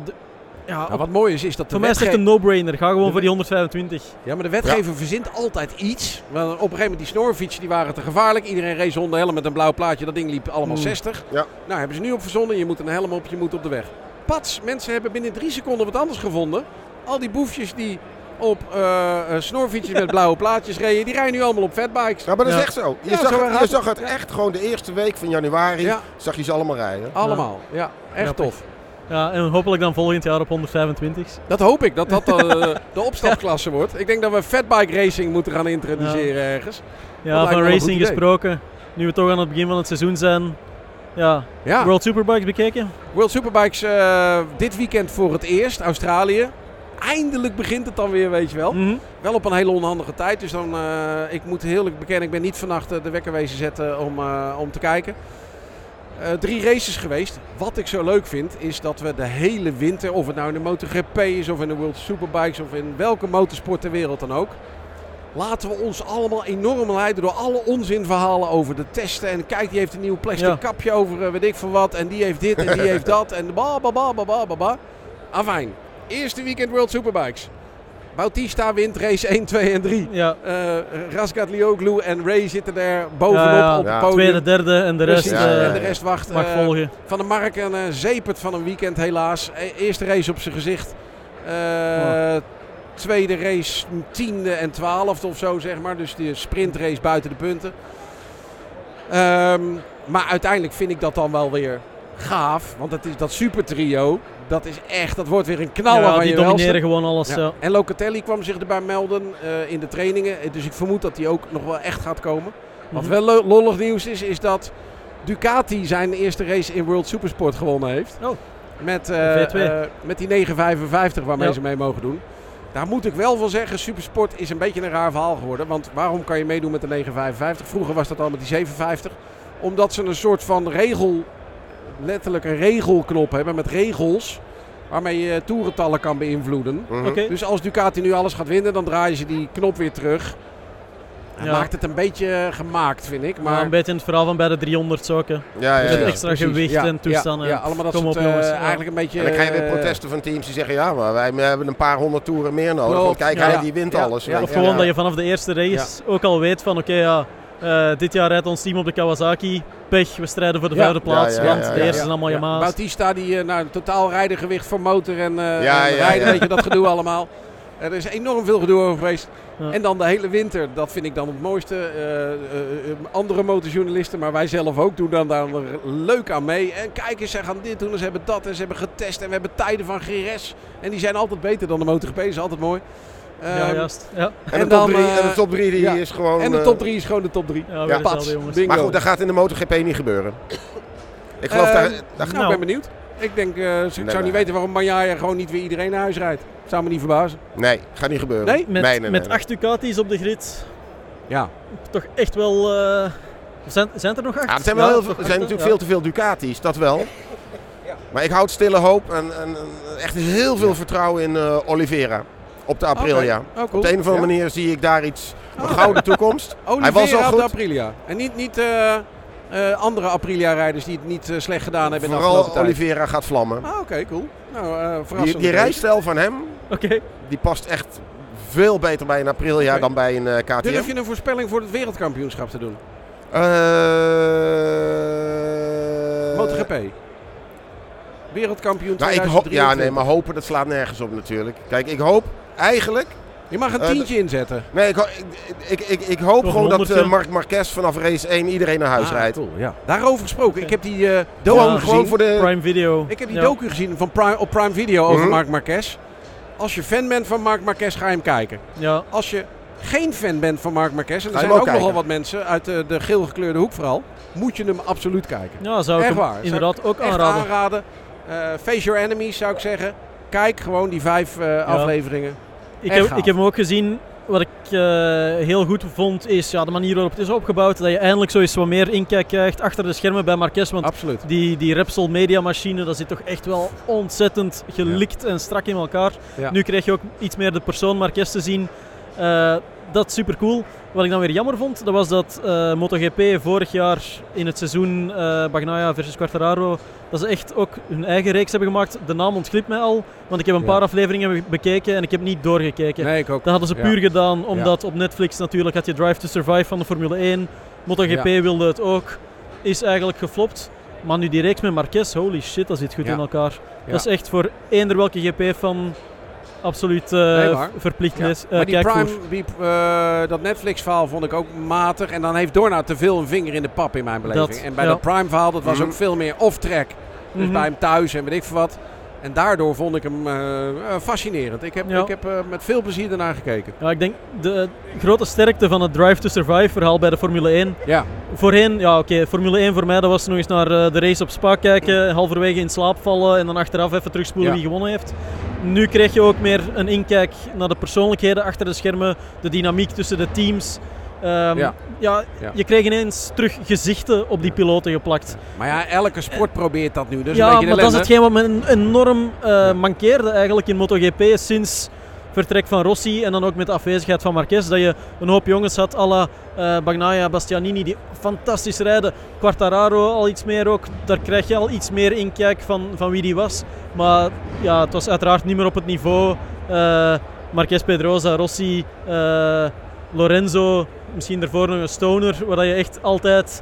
ja, Nou, wat mooi is, is dat de voor mij is het echt een no-brainer, ga gewoon de voor die 125. Ja, maar de wetgever verzint altijd iets. Want op een gegeven moment die snorfietsen die waren te gevaarlijk. Iedereen race zonder helm met een blauw plaatje. Dat ding liep allemaal Mm. 60. Ja. Nou, hebben ze nu op verzonnen. Je moet een helm op, je moet op de weg. Pats, mensen hebben binnen drie seconden wat anders gevonden. Al die boefjes die op snorfietsjes met blauwe plaatjes reden, die rijden nu allemaal op fatbikes. Ja, maar dat is Ja. echt zo. Je, Ja, zag, zo het, je zag het. echt gewoon de eerste week van januari. Ja, Zag je ze allemaal rijden. allemaal. Ja, echt tof. Ja, en hopelijk dan volgend jaar op 125. Dat hoop ik, dat dat eh, de opstapklasse wordt. Ik denk dat we fatbike racing moeten gaan introduceren ergens. Ja, van racing gesproken. Nu we toch aan het begin van het seizoen zijn. Ja, Ja. World Superbikes bekeken. World Superbikes eh, dit weekend voor het eerst, Australië. Eindelijk begint het dan weer, weet je wel. Mhm. Wel op een hele onhandige tijd. Dus dan, eh, ik moet heel eerlijk bekennen, ik ben niet vannacht de wekker wezen zetten om, eh, om te kijken. Eh, drie races geweest. Wat ik zo leuk vind, is dat we de hele winter, of het nou in de MotoGP is, of in de World Superbikes, of in welke motorsport ter wereld dan ook. Laten we ons allemaal enorm leiden door alle onzinverhalen over de testen. En kijk, die heeft een nieuw plastic Ja. kapje over, eh, weet ik veel wat. En die heeft dit en die heeft dat. En ba ba ba ba ba ba. Afijn. Eerste weekend World Superbikes. Bautista wint race 1, 2 en 3. Ja, Eh Rasgat Lioglu en Ray zitten er bovenop Ja, ja. op het podium. tweede, derde en de rest eh, ja, en de rest wacht. mag eh, volgen. van de Mark een eh, zepert van een weekend helaas. E- eerste race op zijn gezicht. Eh, Tweede race tiende en twaalfde of zo zeg maar. Dus die sprintrace buiten de punten. Ehm, maar uiteindelijk vind ik dat dan wel weer gaaf. Want het is dat super trio. Dat is echt, dat wordt weer een knaller ja, van die je domineren gewoon alles. Ja. Ja. En Locatelli kwam zich erbij melden eh, in de trainingen. Dus ik vermoed dat hij ook nog wel echt gaat komen. Wat Mhm. wel lo- lollig nieuws is, is dat Ducati zijn eerste race in World Supersport gewonnen heeft. Oh. Met, eh, V2. eh, met die 955 waarmee Ja. ze mee mogen doen. Daar moet ik wel van zeggen, Supersport is een beetje een raar verhaal geworden. Want waarom kan je meedoen met de 955? Vroeger was dat al met die 750. Omdat ze een soort van regel, letterlijk een regelknop hebben met regels. Waarmee je toerentallen kan beïnvloeden. Mhm. Oké. Dus als Ducati nu alles gaat winnen, dan draaien ze die knop weer terug. En Ja. Maakt het een beetje gemaakt, vind ik. Maar een beetje in het verhaal van bij de 300 ook. hè. Ja, ja, Met ja. extra precies. gewicht Ja, en toestanden. Ja, ja, allemaal dat Kom soort op, eh, jongens. Ja. eigenlijk een beetje... En dan krijg je weer eh, protesten van teams die zeggen, ja, maar wij hebben een paar honderd toeren meer nodig. Klopt. Want kijk, Ja. hij die wint Ja. alles. Of gewoon Ja. dat je vanaf de eerste race ook al weet van oké ja, eh, dit jaar rijdt ons team op de Kawasaki. Pech, we strijden voor de Ja. vijfde plaats. Ja, ja, want ja, de eerste ja. zijn allemaal ja, Yamaha's. Bautista, die eh, nou, totaal rijdengewicht voor motor en, eh, Ja, en ja, rijden, ja. weet je, dat gedoe allemaal. Er is enorm veel gedoe over geweest. Ja. En dan de hele winter, dat vind ik dan het mooiste. Andere motorjournalisten, maar wij zelf ook, doen dan daar leuk aan mee. En kijk eens, ze gaan dit doen en ze hebben dat en ze hebben getest. En we hebben tijden van GRS. En die zijn altijd beter dan de MotoGP, is altijd mooi. Ja, Ehm, juist. Ja, En, En de top dan, drie, eh, en de top drie die ja. is gewoon... en de eh, top 3 is gewoon de top 3. ja, pats. Bingo. Maar goed, dat gaat in de MotoGP niet gebeuren. Ik geloof Ehm, daar... daar Nou, ik ben benieuwd. Ik denk, eh, ik zou nee. niet weten waarom Bagnaia gewoon niet weer iedereen naar huis rijdt. Zou me niet verbazen. Nee, gaat niet gebeuren. Nee? Met, nee, met nee. acht Ducatis op de grid, Ja. toch echt wel... eh, zijn, zijn er nog acht? Ja, er zijn, wel Ja, heel er zijn natuurlijk ja. veel te veel Ducatis, dat wel. Maar ik houd stille hoop en, en, en echt heel veel vertrouwen in eh, Oliveira op de Aprilia. Oh, cool. Op de een of andere Ja. manier zie ik daar iets, een gouden toekomst. Oliveira Hij was al op de goed. Aprilia. En niet, niet eh, eh, andere Aprilia-rijders die het niet eh, slecht gedaan hebben in de Vooral afgelopen tijd. Oliveira gaat vlammen. Ah, oké, cool. Nou, eh Die, verrassend. die rijstijl van hem, Oké. die past echt veel beter bij een Aprilia dan bij een KTM. Durf je een voorspelling voor het wereldkampioenschap te doen? Eh, MotoGP. Wereldkampioen Nou, ik hoop, 2023. ja, nee, maar hopen dat slaat nergens op natuurlijk. Kijk, ik hoop eigenlijk Je mag een Eh, tientje inzetten. Nee, ik, ik, ik, ik, hoop Nog gewoon dat honderdje. eh, Marc Marquez vanaf race 1 iedereen naar huis Ah, rijdt. cool, ja. Daarover gesproken. Ik heb die eh docu Gewoon, gezien. gewoon voor de... Prime Video. Ik heb die Ja. docu gezien van Prime, op Prime Video over Mhm. Marc Marquez. Als je fan bent van Marc Marquez, ga je hem kijken. Ja, Als je geen fan bent van Marc Marquez, en er zijn ook nogal wat mensen uit de, de geel gekleurde hoek vooral, moet je hem absoluut kijken. ja zou ik Echt hem waar. Zou inderdaad ook Echt aanraden. aanraden. Eh, face your enemies zou ik zeggen. Kijk gewoon die vijf eh, afleveringen. Ik heb, gaaf. ik heb hem ook gezien. Wat ik eh, heel goed vond is ja, de manier waarop het is opgebouwd. Dat je eindelijk zo eens wat meer inkijk krijgt achter de schermen bij Marquez. Want Absoluut. die, die Repsol Media machine, dat zit toch echt wel ontzettend gelikt en strak in elkaar. Ja. Nu krijg je ook iets meer de persoon Marquez te zien. Eh, dat is super cool. Wat ik dan weer jammer vond, dat was dat eh, MotoGP vorig jaar in het seizoen eh Bagnaia versus Quartararo, dat ze echt ook hun eigen reeks hebben gemaakt. De naam ontglipt mij al, want ik heb een Ja. paar afleveringen be- bekeken en ik heb niet doorgekeken. Nee, ik ook. Dat hadden ze Ja. puur gedaan, omdat op Netflix natuurlijk had je Drive to Survive van de Formule 1. MotoGP wilde het ook. Is eigenlijk geflopt. Maar nu die reeks met Marquez, holy shit, dat zit goed in elkaar. Dat is echt voor eender welke GP van absoluut eh, Nee, maar- verplicht Ja. les, eh, maar die. Prime, die, eh, dat Netflix-verhaal vond ik ook matig. En dan heeft Dorna te veel een vinger in de pap in mijn beleving. Dat, en bij ja. dat Prime-verhaal, dat was Mhm. ook veel meer off-track. Dus Mhm. bij hem thuis en weet ik veel wat. En daardoor vond ik hem eh, eh, fascinerend. Ik heb, Ja. ik heb eh, met veel plezier ernaar gekeken. Ja, ik denk de grote sterkte van het Drive to Survive verhaal bij de Formule 1. Ja, Voorheen, ja oké, Formule 1 voor mij, dat was nog eens naar de race op Spa kijken, halverwege in slaap vallen en dan achteraf even terugspoelen Ja. wie gewonnen heeft. Nu krijg je ook meer een inkijk naar de persoonlijkheden achter de schermen, de dynamiek tussen de teams. Ehm, Ja. je krijgt ineens terug gezichten op die piloten geplakt. maar ja, elke sport probeert dat nu. Dus ja, maar dat is hetgeen wat me enorm eh, mankeerde eigenlijk in MotoGP sinds vertrek van Rossi en dan ook met de afwezigheid van Marquez. Dat je een hoop jongens had, à la eh, Bagnaia, Bastianini, die fantastisch rijden. Quartararo al iets meer ook. Daar krijg je al iets meer inkijk van, van wie die was. Maar ja, het was uiteraard niet meer op het niveau eh Marquez, Pedrosa, Rossi, eh, Lorenzo, misschien daarvoor nog een Stoner, waar dat je echt altijd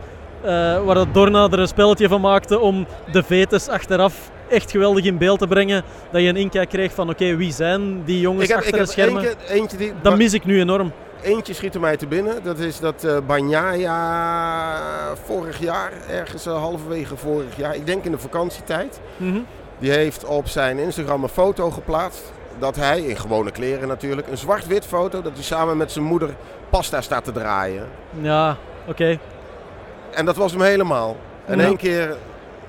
waar dat Dorna er een spelletje van maakte om de vetes achteraf echt geweldig in beeld te brengen. Dat je een inkijk kreeg van oké, wie zijn die jongens heb, achter de schermen. eentje, eentje, die, Dat mis ik nu enorm. eentje schiet er mij te binnen. Dat is dat eh Bagnaia vorig jaar, ergens eh, halverwege vorig jaar, ik denk in de vakantietijd. Mhm. Die heeft op zijn Instagram een foto geplaatst. Dat hij, in gewone kleren natuurlijk, een zwart-wit foto, dat hij samen met zijn moeder pasta staat te draaien. Ja, oké. En dat was hem helemaal. En Ja. één keer,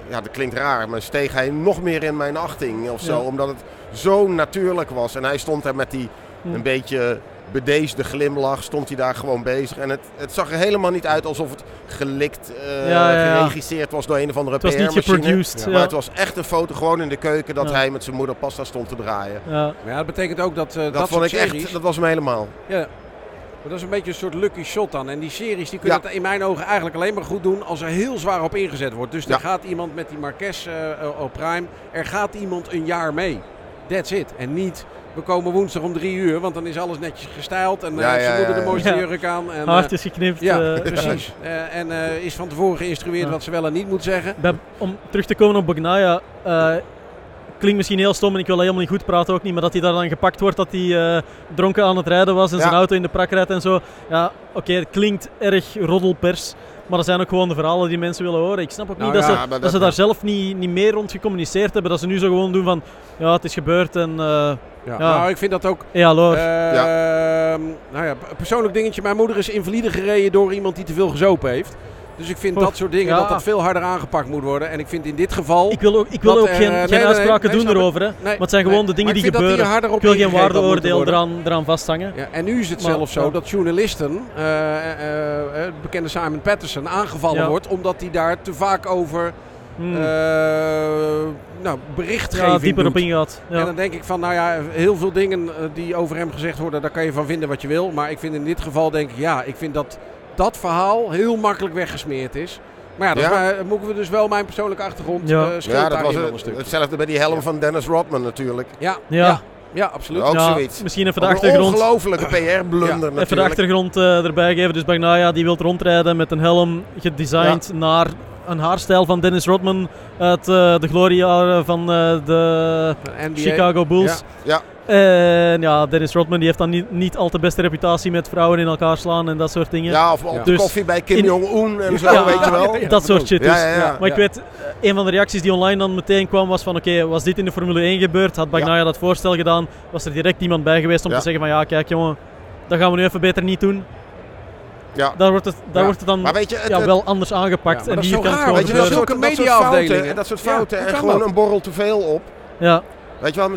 ja dat klinkt raar, maar steeg hij nog meer in mijn achting of zo. Ja. Omdat het zo natuurlijk was. En hij stond daar met die een beetje bedeesde glimlach, stond hij daar gewoon bezig. En het, het zag er helemaal niet uit alsof het gelikt, eh, Ja, ja, ja. geregisseerd was door een of andere Het was niet geproduced. Maar het was echt een foto gewoon in de keuken dat Ja. hij met zijn moeder pasta stond te draaien. ja. Maar ja, dat betekent ook dat, eh, dat, Dat, vond ik series... echt, dat was hem helemaal. Ja, maar dat is een beetje een soort lucky shot dan. En die series die kunnen Ja. het in mijn ogen eigenlijk alleen maar goed doen als er heel zwaar op ingezet wordt. Dus Ja. er gaat iemand met die Marquez eh, eh, op Prime, er gaat iemand een jaar mee. That's it. En niet, we komen woensdag om drie uur, want dan is alles netjes gestyled en eh Ja, ja, moeder ja, de mooiste Ja. jurk aan. En, Haart eh, is geknipt. ja, eh, precies. Eh, en eh, is van tevoren geïnstrueerd wat ze wel en niet moet zeggen. Bij- om terug te komen op Bagnaia. eh klinkt misschien heel stom en ik wil helemaal niet goed praten ook niet, maar dat hij daar dan gepakt wordt dat hij eh, dronken aan het rijden was en Ja. zijn auto in de prak rijdt en zo. Ja, oké, het klinkt erg roddelpers, maar dat zijn ook gewoon de verhalen die mensen willen horen. Ik snap ook Nou niet dat, ja, ze, dat, dat- ze daar zelf niet, niet meer rond gecommuniceerd hebben, dat ze nu zo gewoon doen van, ja, het is gebeurd en eh Ja. Ja. Nou, ik vind dat ook ja, loor. Ehm, nou ja, persoonlijk dingetje. Mijn moeder is invalide gereden door iemand die te veel gezopen heeft. Dus ik vind dat soort dingen, ja. dat dat veel harder aangepakt moet worden. En ik vind in dit geval... Ik wil ook, ik wil ook er, geen, nee, geen nee, uitspraken nee, doen erover. Hè. Maar het zijn gewoon de dingen die gebeuren. Ik wil geen waardeoordeel eraan, eraan vasthangen. Ja, en nu is het Maar, zelfs zo dat journalisten, het bekende Simon Patterson, aangevallen Ja. wordt omdat hij daar te vaak over Hmm. nou, berichtgeving ja, dieper doet. op ingaat. En dan denk ik van, nou ja, heel veel dingen die over hem gezegd worden, daar kan je van vinden wat je wil. Maar ik vind in dit geval, denk ik, ja, ik vind dat dat verhaal heel makkelijk weggesmeerd is. Maar ja, dat Ja. is maar- moeten we dus wel mijn persoonlijke achtergrond Ja. eh scheelt Ja, dat was een stuk. hetzelfde bij die helm van Dennis Rodman natuurlijk. Ja, Ja. ja. ja, absoluut. Ook Ja, zoiets. Misschien even de achtergrond. ongelofelijke PR-blunder natuurlijk. Even de achtergrond eh, erbij geven. Dus Bagnaia die wil rondrijden met een helm gedesigned naar een haarstijl van Dennis Rodman uit eh, de gloriejaren van eh, de NBA. Chicago Bulls. Ja. En ja, Dennis Rodman die heeft dan niet, niet al te beste reputatie met vrouwen in elkaar slaan en dat soort dingen. Ja, of op Ja. de Dus koffie bij Kim Jong-un en zo, Ja, weet je wel. dat soort shit. Dus. ja, ja. Maar ik weet, een van de reacties die online dan meteen kwam was van oké, was dit in de Formule 1 gebeurd? Had Bagnaia dat voorstel gedaan? Was er direct iemand bij geweest om Ja. te zeggen van ja, kijk jongen, dat gaan we nu even beter niet doen. Ja. Daar wordt het, daar Ja. wordt het dan Maar weet je, het, ja, wel anders aangepakt. Ja, en dat is hier kan het weet je, dat soort, dat soort fouten, en dat soort fouten en gewoon dat? een borrel te veel op. Ja, Weet je wel, eh,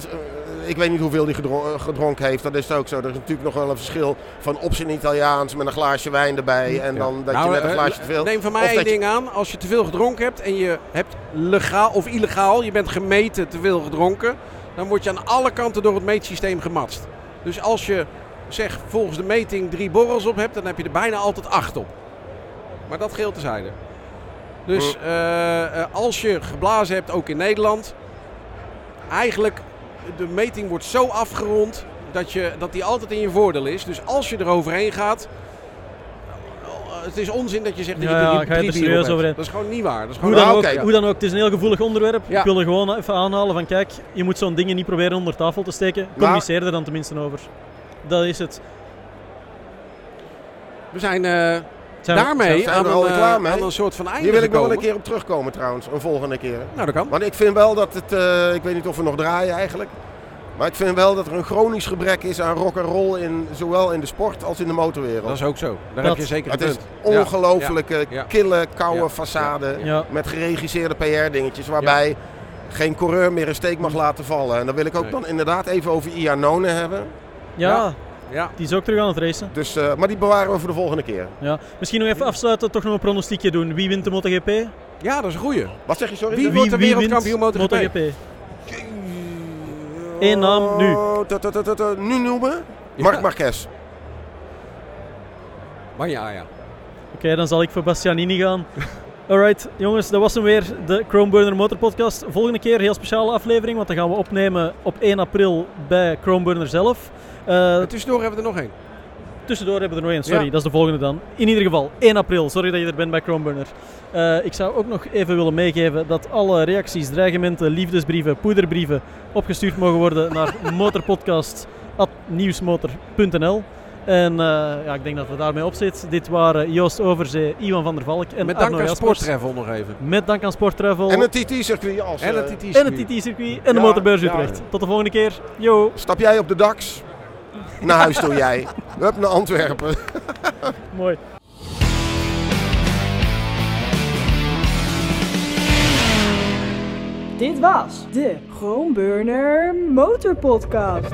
ik weet niet hoeveel hij gedro- eh, gedronken heeft, dat is het ook zo. Er is natuurlijk nog wel een verschil van op zijn Italiaans met een glaasje wijn erbij en dan dat Nou, je net een eh, glaasje te veel... Neem van mij één je- ding aan. Als je te veel gedronken hebt en je hebt legaal of illegaal, je bent gemeten te veel gedronken, dan word je aan alle kanten door het meetsysteem gematst. Dus als je zeg volgens de meting drie borrels op hebt, dan heb je er bijna altijd acht op. Maar dat geldt tezijde. Dus eh, eh, als je geblazen hebt, ook in Nederland, eigenlijk de meting wordt zo afgerond dat, je, dat die altijd in je voordeel is. Dus als je er overheen gaat, het is onzin dat je zegt dat Ja, je ja, er serieus hebt. overheen? Dat is gewoon niet waar. Dat is hoe gewoon dan, Ah, ook, hoe dan ook, het is een heel gevoelig onderwerp. Ja. Ik wil er gewoon even aanhalen van kijk, je moet zo'n dingen niet proberen onder tafel te steken. Communiceer er dan tenminste over. Dat is het. We zijn eh, Zijn we- daarmee zijn we aan, er een, eh, klaar mee? aan een soort van einde Hier wil ik nog wel een keer op terugkomen trouwens, een volgende keer. Nou, dat kan. Want ik vind wel dat het, eh, ik weet niet of we nog draaien eigenlijk. Maar ik vind wel dat er een chronisch gebrek is aan rock and roll in zowel in de sport als in de motorwereld. Dat is ook zo. Daar Dat- heb je zeker een Het is punt. Ja. ongelooflijke, ja. kille, koude Ja. façade Ja. met geregisseerde PR-dingetjes waarbij geen coureur meer een steek mag laten vallen. En dan wil ik ook Nee. dan inderdaad even over Iannone hebben. Ja, Ja. Ja. die is ook terug aan het racen. Dus, eh, maar die bewaren we voor de volgende keer. Ja. Misschien nog even afsluiten, toch nog een pronostiekje doen. Wie wint de MotoGP? ja, dat is een goeie. Wat zeg je, sorry? Wie wordt de wereldkampioen wint MotoGP? Eén naam, nu. Nu noemen? Marc Marquez. Maar ja, ja. Oké, dan zal ik voor Bastianini gaan. Alright, jongens, dat was hem weer, de Chrome Burner Motor Podcast. Volgende keer een heel speciale aflevering, want dan gaan we opnemen op 1 april bij Chrome Burner zelf. Eh, En tussendoor hebben we er nog één. tussendoor hebben we er nog één, sorry, Ja. dat is de volgende dan. In ieder geval, 1 april, sorry dat je er bent bij Chrome Burner. Eh, ik zou ook nog even willen meegeven dat alle reacties, dreigementen, liefdesbrieven, poederbrieven opgestuurd mogen worden naar motorpodcast.nieuwsmotor.nl. En eh, ja, ik denk dat we daarmee op zitten. Dit waren Joost Overzee, Iwan van der Valk en Met Arno dank aan Jaspers. Sporttravel nog even. Met dank aan Sport Travel En een TT-circuit als... En het TT. en het TT-circuit en de Ja, Motorbeurs ja. Utrecht. Tot de volgende keer. Yo. Stap jij op de DAX? Naar huis toe jij. Hup naar Antwerpen. Mooi. Dit was de Groenburner Motor Podcast.